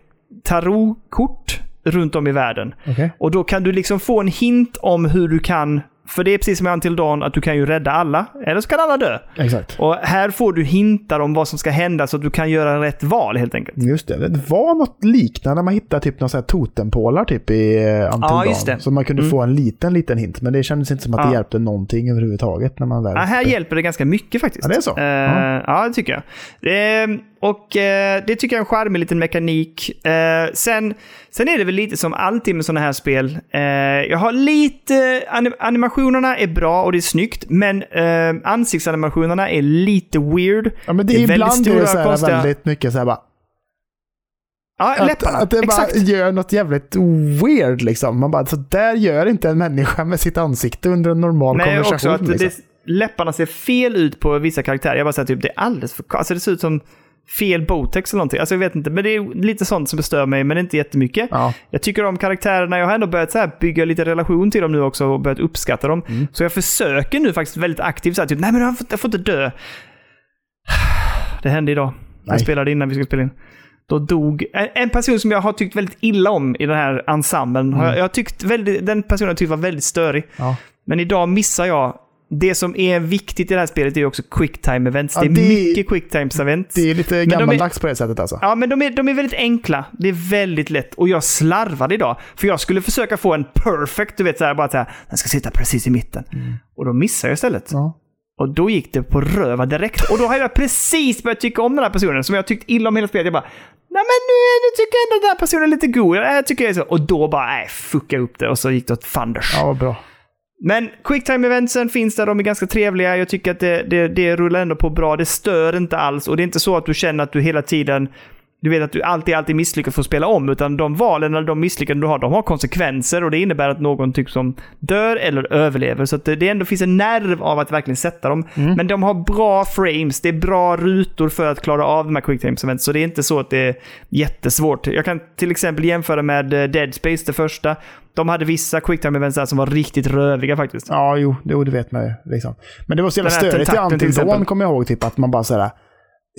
tarotkort runt om i världen. Okej. Och då kan du liksom få en hint om hur du kan, för det är precis som i Until Dawn, att du kan ju rädda alla, eller så kan alla dö. Exakt. Och här får du hintar om vad som ska hända så att du kan göra rätt val helt enkelt. Just det. Det var något liknande. Man hittade typ några totempålar typ i eh, Until Ja, Dawn. just det. Mm. Så man kunde få en liten, liten hint. Men det kändes inte som att det Ja. hjälpte någonting överhuvudtaget när man väl... Ja, här hjälper det ganska mycket faktiskt. Ja, det är så? Eh, Ja. ja. det tycker jag. Det, och eh, det tycker jag är en charmig liten mekanik. Eh, sen, sen är det väl lite som alltid med sådana här spel. Eh, jag har lite... Anim animationerna är bra och det är snyggt, men eh, ansiktsanimationerna är lite weird. Ja, men det är, väldigt ibland är det så här konstiga- väldigt mycket så här bara... Ja, Att, läpparna. att det Exakt. bara gör något jävligt weird liksom. Man bara, så där gör inte en människa med sitt ansikte under en normal Nej, också konversation. att liksom. det, läpparna ser fel ut på vissa karaktärer. Jag bara säger typ, det är alldeles för... Alltså det ser ut som fel botex eller någonting. Alltså jag vet inte, men det är lite sånt som bestör mig, men inte jättemycket. Ja. Jag tycker om karaktärerna. Jag har ändå börjat så här bygga lite relation till dem nu också och börjat uppskatta dem. Mm. Så jag försöker nu faktiskt väldigt aktivt så här, typ, nej men jag får, jag får inte dö. [SIGHS] Det hände idag. Jag Nej. spelade innan vi skulle spela in. Då dog en- person som jag har tyckt väldigt illa om i den här ensemblen. har Jag, jag har tyckt väldigt, den personen har jag tyckt var väldigt störig. Mm. Ja. Men idag missar jag det som är viktigt i det här spelet är också quicktime events. Ja, det är det- mycket quicktime events. Det är lite gammaldags på det sättet alltså. Ja, men de är, de är väldigt enkla. Det är väldigt lätt. Och jag slarvade idag. För jag skulle försöka få en perfect, du vet, så här, bara så här, den ska sitta precis i mitten. Och då missade jag istället. Mm. Ja. Och då gick det på röva direkt. Och då har jag precis börjat tycka om den här personen som jag tyckt illa om hela spelet. Jag bara, nej men nu, nu tycker jag ändå den här personen är lite god. Jag tycker jag är så. Och då bara, nej, fucka upp det. Och så gick det åt fanders. Ja, bra. Men quicktime-eventsen finns där, de är ganska trevliga. Jag tycker att det, det, det rullar ändå på bra. Det stör inte alls. Och det är inte så att du känner att du hela tiden... Du vet att du alltid, alltid misslyckas för att spela om. Utan de valen eller de misslyckanden du har, de har konsekvenser. Och det innebär att någon typ som dör eller överlever. Så att det, ändå finns en nerv av att verkligen sätta dem. Men de har bra frames. Det är bra rutor för att klara av de här quicktime-events. Så det är inte så att det är jättesvårt. Jag kan till exempel jämföra med eh, Dead Space, det första. De hade vissa quicktime-events där som var riktigt röviga faktiskt. Ja, jo, det, vet man ju. Liksom. Men det var så jävla störigt i Dawn, exempel. kommer jag ihåg. Typ, att man bara såhär,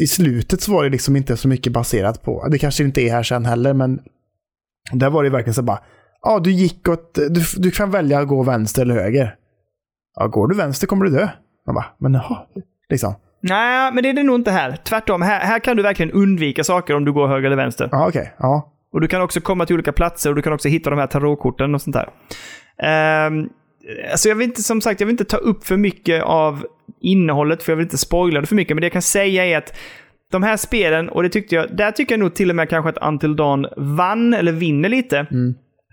I slutet så var det liksom inte så mycket baserat på, det kanske inte är här sen heller, men där var det verkligen så bara, ja, du gick åt, du, du kan välja att gå vänster eller höger. Ja, går du vänster kommer du dö. Man bara, men jaha, liksom. Nej, men det är det nog inte här. Tvärtom, här, här kan du verkligen undvika saker om du går höger eller vänster. Ja, okej, ja. Och du kan också komma till olika platser och du kan också hitta de här tarotkorten och sånt där. Um, alltså jag vill inte, som sagt, jag vill inte ta upp för mycket av innehållet för jag vill inte spoila det för mycket. Men det jag kan säga är att de här spelen, och det tyckte jag, där tycker jag nog till och med kanske att Until Dawn vann eller vinner lite.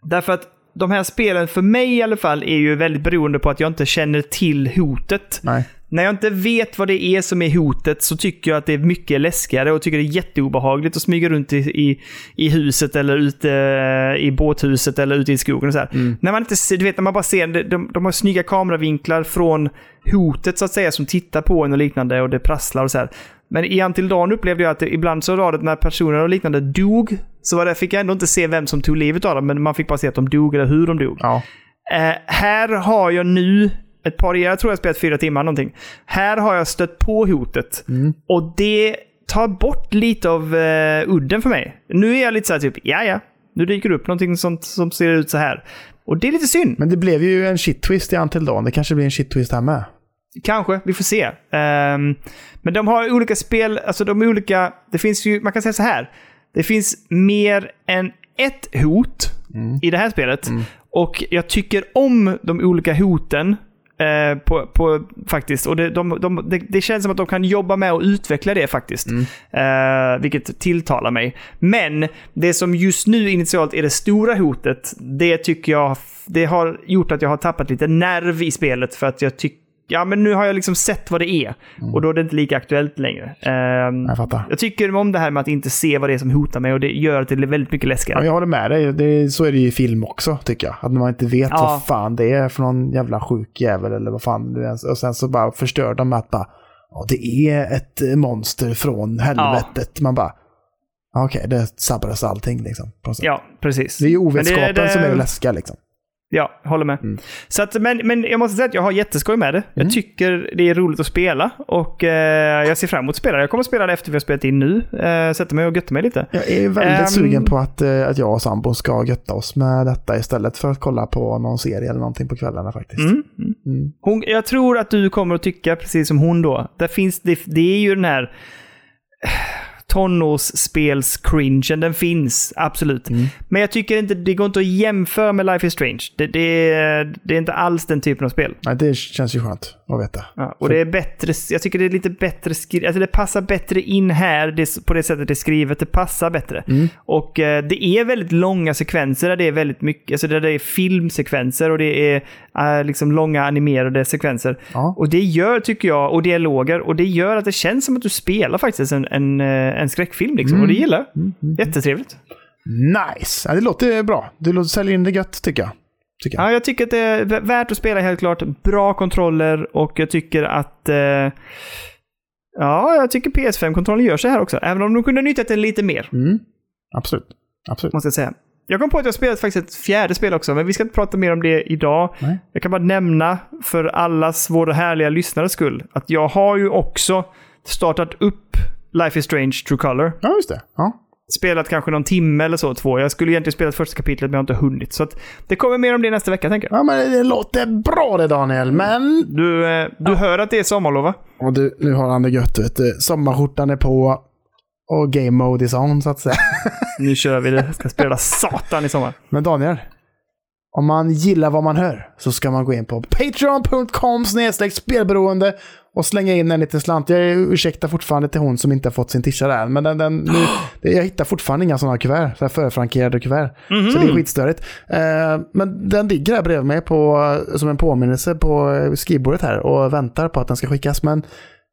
Därför att de här spelen, för mig i alla fall, är ju väldigt beroende på att jag inte känner till hotet. Nej. När jag inte vet vad det är som är hotet så tycker jag att det är mycket läskigare och tycker det är jätteobehagligt att smyga runt i, i, i huset eller ute i båthuset eller ute i skogen och så här. När man inte ser, du vet när man bara ser, de, de, har snygga kameravinklar från hotet så att säga som tittar på en och liknande och det prasslar och så här. Men i Until Dawn upplevde jag att ibland så var det när personer och liknande dog så var det, fick jag ändå inte se vem som tog livet av dem men man fick bara se att de dog eller hur de dog. Ja. Eh, här har jag nu ett par, jag tror jag spelat fyra timmar någonting. Här har jag stött på hotet. Och det tar bort lite av eh, udden för mig. Nu är jag lite så här typ, ja ja, nu dyker det upp någonting sånt som ser ut så här. Och det är lite synd. Men det blev ju en shit twist i Until Dawn. Det kanske blir en shit twist här med. Kanske, vi får se. Ehm, men de har olika spel, alltså de är olika, det finns ju, man kan säga så här. Det finns mer än ett hot i det här spelet. Och jag tycker om de olika hoten. Eh, på, på, faktiskt. Och det, de, de, det, det känns som att de kan jobba med att utveckla det faktiskt. Eh, vilket tilltalar mig. Men det som just nu initialt är det stora hotet, det tycker jag det har gjort att jag har tappat lite nerv i spelet för att jag tycker Ja, men nu har jag liksom sett vad det är. Och då är det inte lika aktuellt längre. Ehm, Jag fattar. jag tycker om det här med att inte se vad det är som hotar mig och det gör att det blir väldigt mycket Ja, läskigare. men jag håller med dig. Det, så är det ju i film också, tycker jag. Att man inte vet Ja. vad fan det är för någon jävla sjuk jävel eller vad fan det är. Och sen så bara förstör de med att bara, ja, det är ett monster från helvetet. Man bara, ja, okej, det sabbades allting liksom. Ja, precis. Det är ju ovetskapen som är det läskiga liksom. Ja, håller med. Mm. Så att, men, men jag måste säga att jag har jätteskoj med det. Jag tycker det är roligt att spela och eh, jag ser fram emot att spela. Jag kommer att spela det efter vi har spelat in nu. Eh, sätta mig och götta mig lite. Jag är väldigt Ehm. sugen på att, eh, att jag och sambon ska götta oss med detta istället för att kolla på någon serie eller någonting på kvällarna faktiskt. Mm. Hon, jag tror att du kommer att tycka precis som hon då. Där finns det, det är ju den här... tonårsspels-cringen, den finns. Absolut. Mm. Men jag tycker inte, det går inte att jämföra med Life is Strange. Det, det, det är inte alls den typen av spel. Nej, det känns ju skönt att veta. Ja, och det är bättre, jag tycker det är lite bättre skrivet. Alltså det passar bättre in här det, på det sättet det är skrivet. Det passar bättre. Mm. Och eh, det är väldigt långa sekvenser där det är väldigt mycket, alltså där det är filmsekvenser och det är eh, liksom långa animerade sekvenser. Ja. Och det gör, tycker jag, och dialoger, och det gör att det känns som att du spelar faktiskt en, en, eh, en skräckfilm liksom. Och det gillar jag. Jättetrevligt. Nice! Ja, det låter bra. Du låter sälja in det gött, tycker jag. Tycker jag. Ja, jag tycker att det är värt att spela helt klart. Bra kontroller och jag tycker att... Eh, ja, jag tycker PS5-kontrollen gör sig här också. Även om de kunde nyttjat den lite mer, Mm. Absolut. Absolut. måste jag säga. Jag kom på att jag spelat faktiskt ett fjärde spel också, men vi ska inte prata mer om det idag. Nej. Jag kan bara nämna för allas våra härliga lyssnares skull att jag har ju också startat upp Life is Strange True Color. Ja, just det. Ja. Spelat kanske någon timme eller så, två. Jag skulle egentligen spela första kapitlet, men jag har inte hunnit. Så att det kommer mer om det nästa vecka, tänker jag. ja, men det låter bra det Daniel, men... Du, eh, du hör att det är sommarlov, va? Och du, nu har han det gött, vet du. Sommarskjortan är på och game mode is on, så att säga. [LAUGHS] Nu kör vi det. Ska spela satan i sommar. Men Daniel, om man gillar vad man hör så ska man gå in på patreon.com spelberoende och slänga in en liten slant. Jag ursäktar fortfarande till hon som inte har fått sin tisha där, men den, den, nu, [GASPS] jag hittar fortfarande inga sådana kuvert, så här förfrankerade kuvert. Så det är skitstörigt. Eh, men den ligger här bredvid mig på, som en påminnelse på eh, skrivbordet här och väntar på att den ska skickas. Men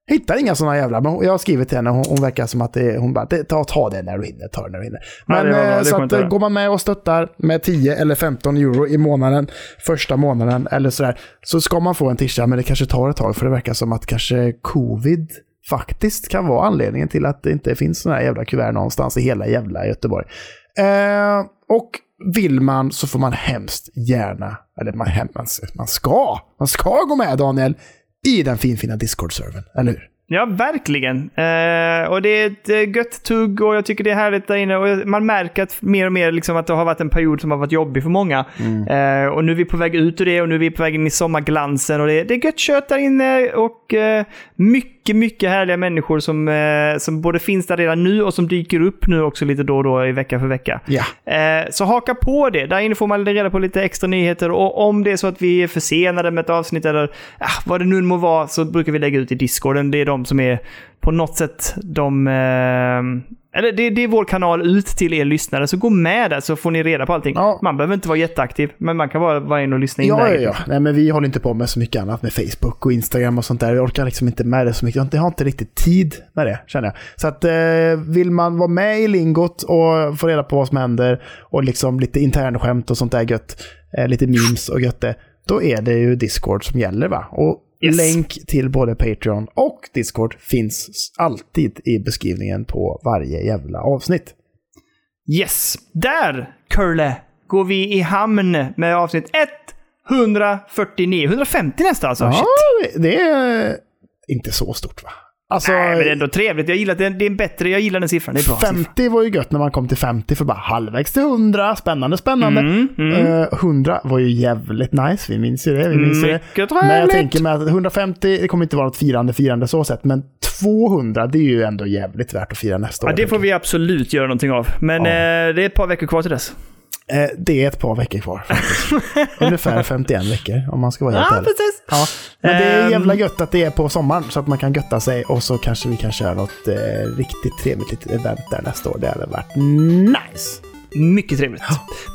Hittar inga sådana jävla, men jag har skrivit till henne, hon, hon verkar som att det, hon bara, ta, ta det när du hinner, ta det när du hinner. Ja, Men bra, eh, det så att eh, går man med och stöttar med 10 eller 15 euro i månaden, första månaden eller sådär, så ska man få en tisha, men det kanske tar ett tag, för det verkar som att kanske covid faktiskt kan vara anledningen till att det inte finns sådana här jävla kuvert någonstans i hela jävla Göteborg. Eh, och vill man så får man hemskt gärna, eller man, man, man ska, man ska gå med Daniel, i den finfina Discord-servern, eller hur? Ja, verkligen. Eh, och det är ett eh, gött tugg och jag tycker det är härligt där inne. Och man märker att mer och mer liksom att det har varit en period som har varit jobbig för många. Eh, och nu är vi på väg ut ur det och nu är vi på väg in i sommarglansen. Och det, är- det är gött kött där inne och eh, mycket, mycket härliga människor som, eh, som både finns där redan nu och som dyker upp nu också lite då och då i vecka för vecka. Ja. Eh, så haka på det. Där inne får man reda på lite extra nyheter. Och om det är så att vi är försenade med ett avsnitt eller ah, vad det nu må vara så brukar vi lägga ut i Discorden. Det är de som är på något sätt de... Eller det, det är vår kanal ut till er lyssnare. Så gå med där så får ni reda på allting. Ja. Man behöver inte vara jätteaktiv, men man kan bara vara in och lyssna in Ja, ja, ja. Nej, men vi håller inte på med så mycket annat med Facebook och Instagram och sånt där. Jag orkar liksom inte med det så mycket. Jag har inte- Jag har inte riktigt tid med det, känner jag. Så att eh, vill man vara med i lingot och få reda på vad som händer och liksom lite internskämt och sånt där gött, eh, lite memes och gött det, då är det ju Discord som gäller va? Och Yes. länk till både Patreon och Discord finns alltid i beskrivningen på varje jävla avsnitt. Yes! Där, Curle, går vi i hamn med avsnitt 149. 150 nästa alltså. Ja, Shit. det är inte så stort va? Alltså, Nej, men det är ändå trevligt. Jag gillar, det, det är en bättre, jag gillar den siffran. Det är bra siffra. 50 var ju gött när man kom till 50 för bara halvvägs till 100. Spännande, spännande. Mm, Eh, 100 var ju jävligt nice. Vi minns ju det. Vi minns det. Mycket Men jag trevligt. tänker mig att 150, det kommer inte vara något firande, firande så sett. Men 200, det är ju ändå jävligt värt att fira nästa Ja, år. det får vi absolut göra någonting av. Men Ja. eh, det är ett par veckor kvar till dess. Eh, det är ett par veckor kvar faktiskt. [LAUGHS] Ungefär 51 veckor om man ska vara helt Ja, ärlig. precis. Ja, men det är Ehm. jävla gött att det är på sommaren så att man kan götta sig och så kanske vi kan köra något eh, riktigt trevligt litet event där nästa år. Det hade varit nice. Mycket trevligt.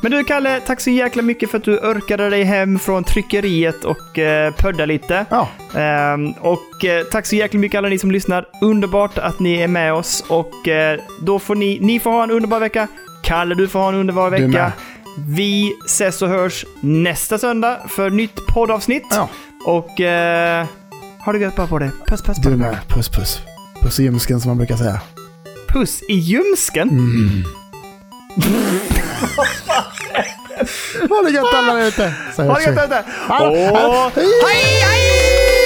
Men du Kalle, tack så jäkla mycket för att du örkade dig hem från tryckeriet och eh, pödda lite. Ja, Ehm, och eh, tack så jäkla mycket alla ni som lyssnar. Underbart att ni är med oss och eh, då får ni, ni får ha en underbar vecka. Kalle, du får ha en underbar Du med. vecka. Vi ses och hörs nästa söndag för nytt poddavsnitt. Ja. Och eh, ha det gött bara på det. Puss, puss, du puss. med. Puss puss. Puss i ljumsken som man brukar säga. Puss i ljumsken. Mm. [LAUGHS] Ha det gött alla där ute. Ha det gött ute. Hallå, hallå. Och hej, hej!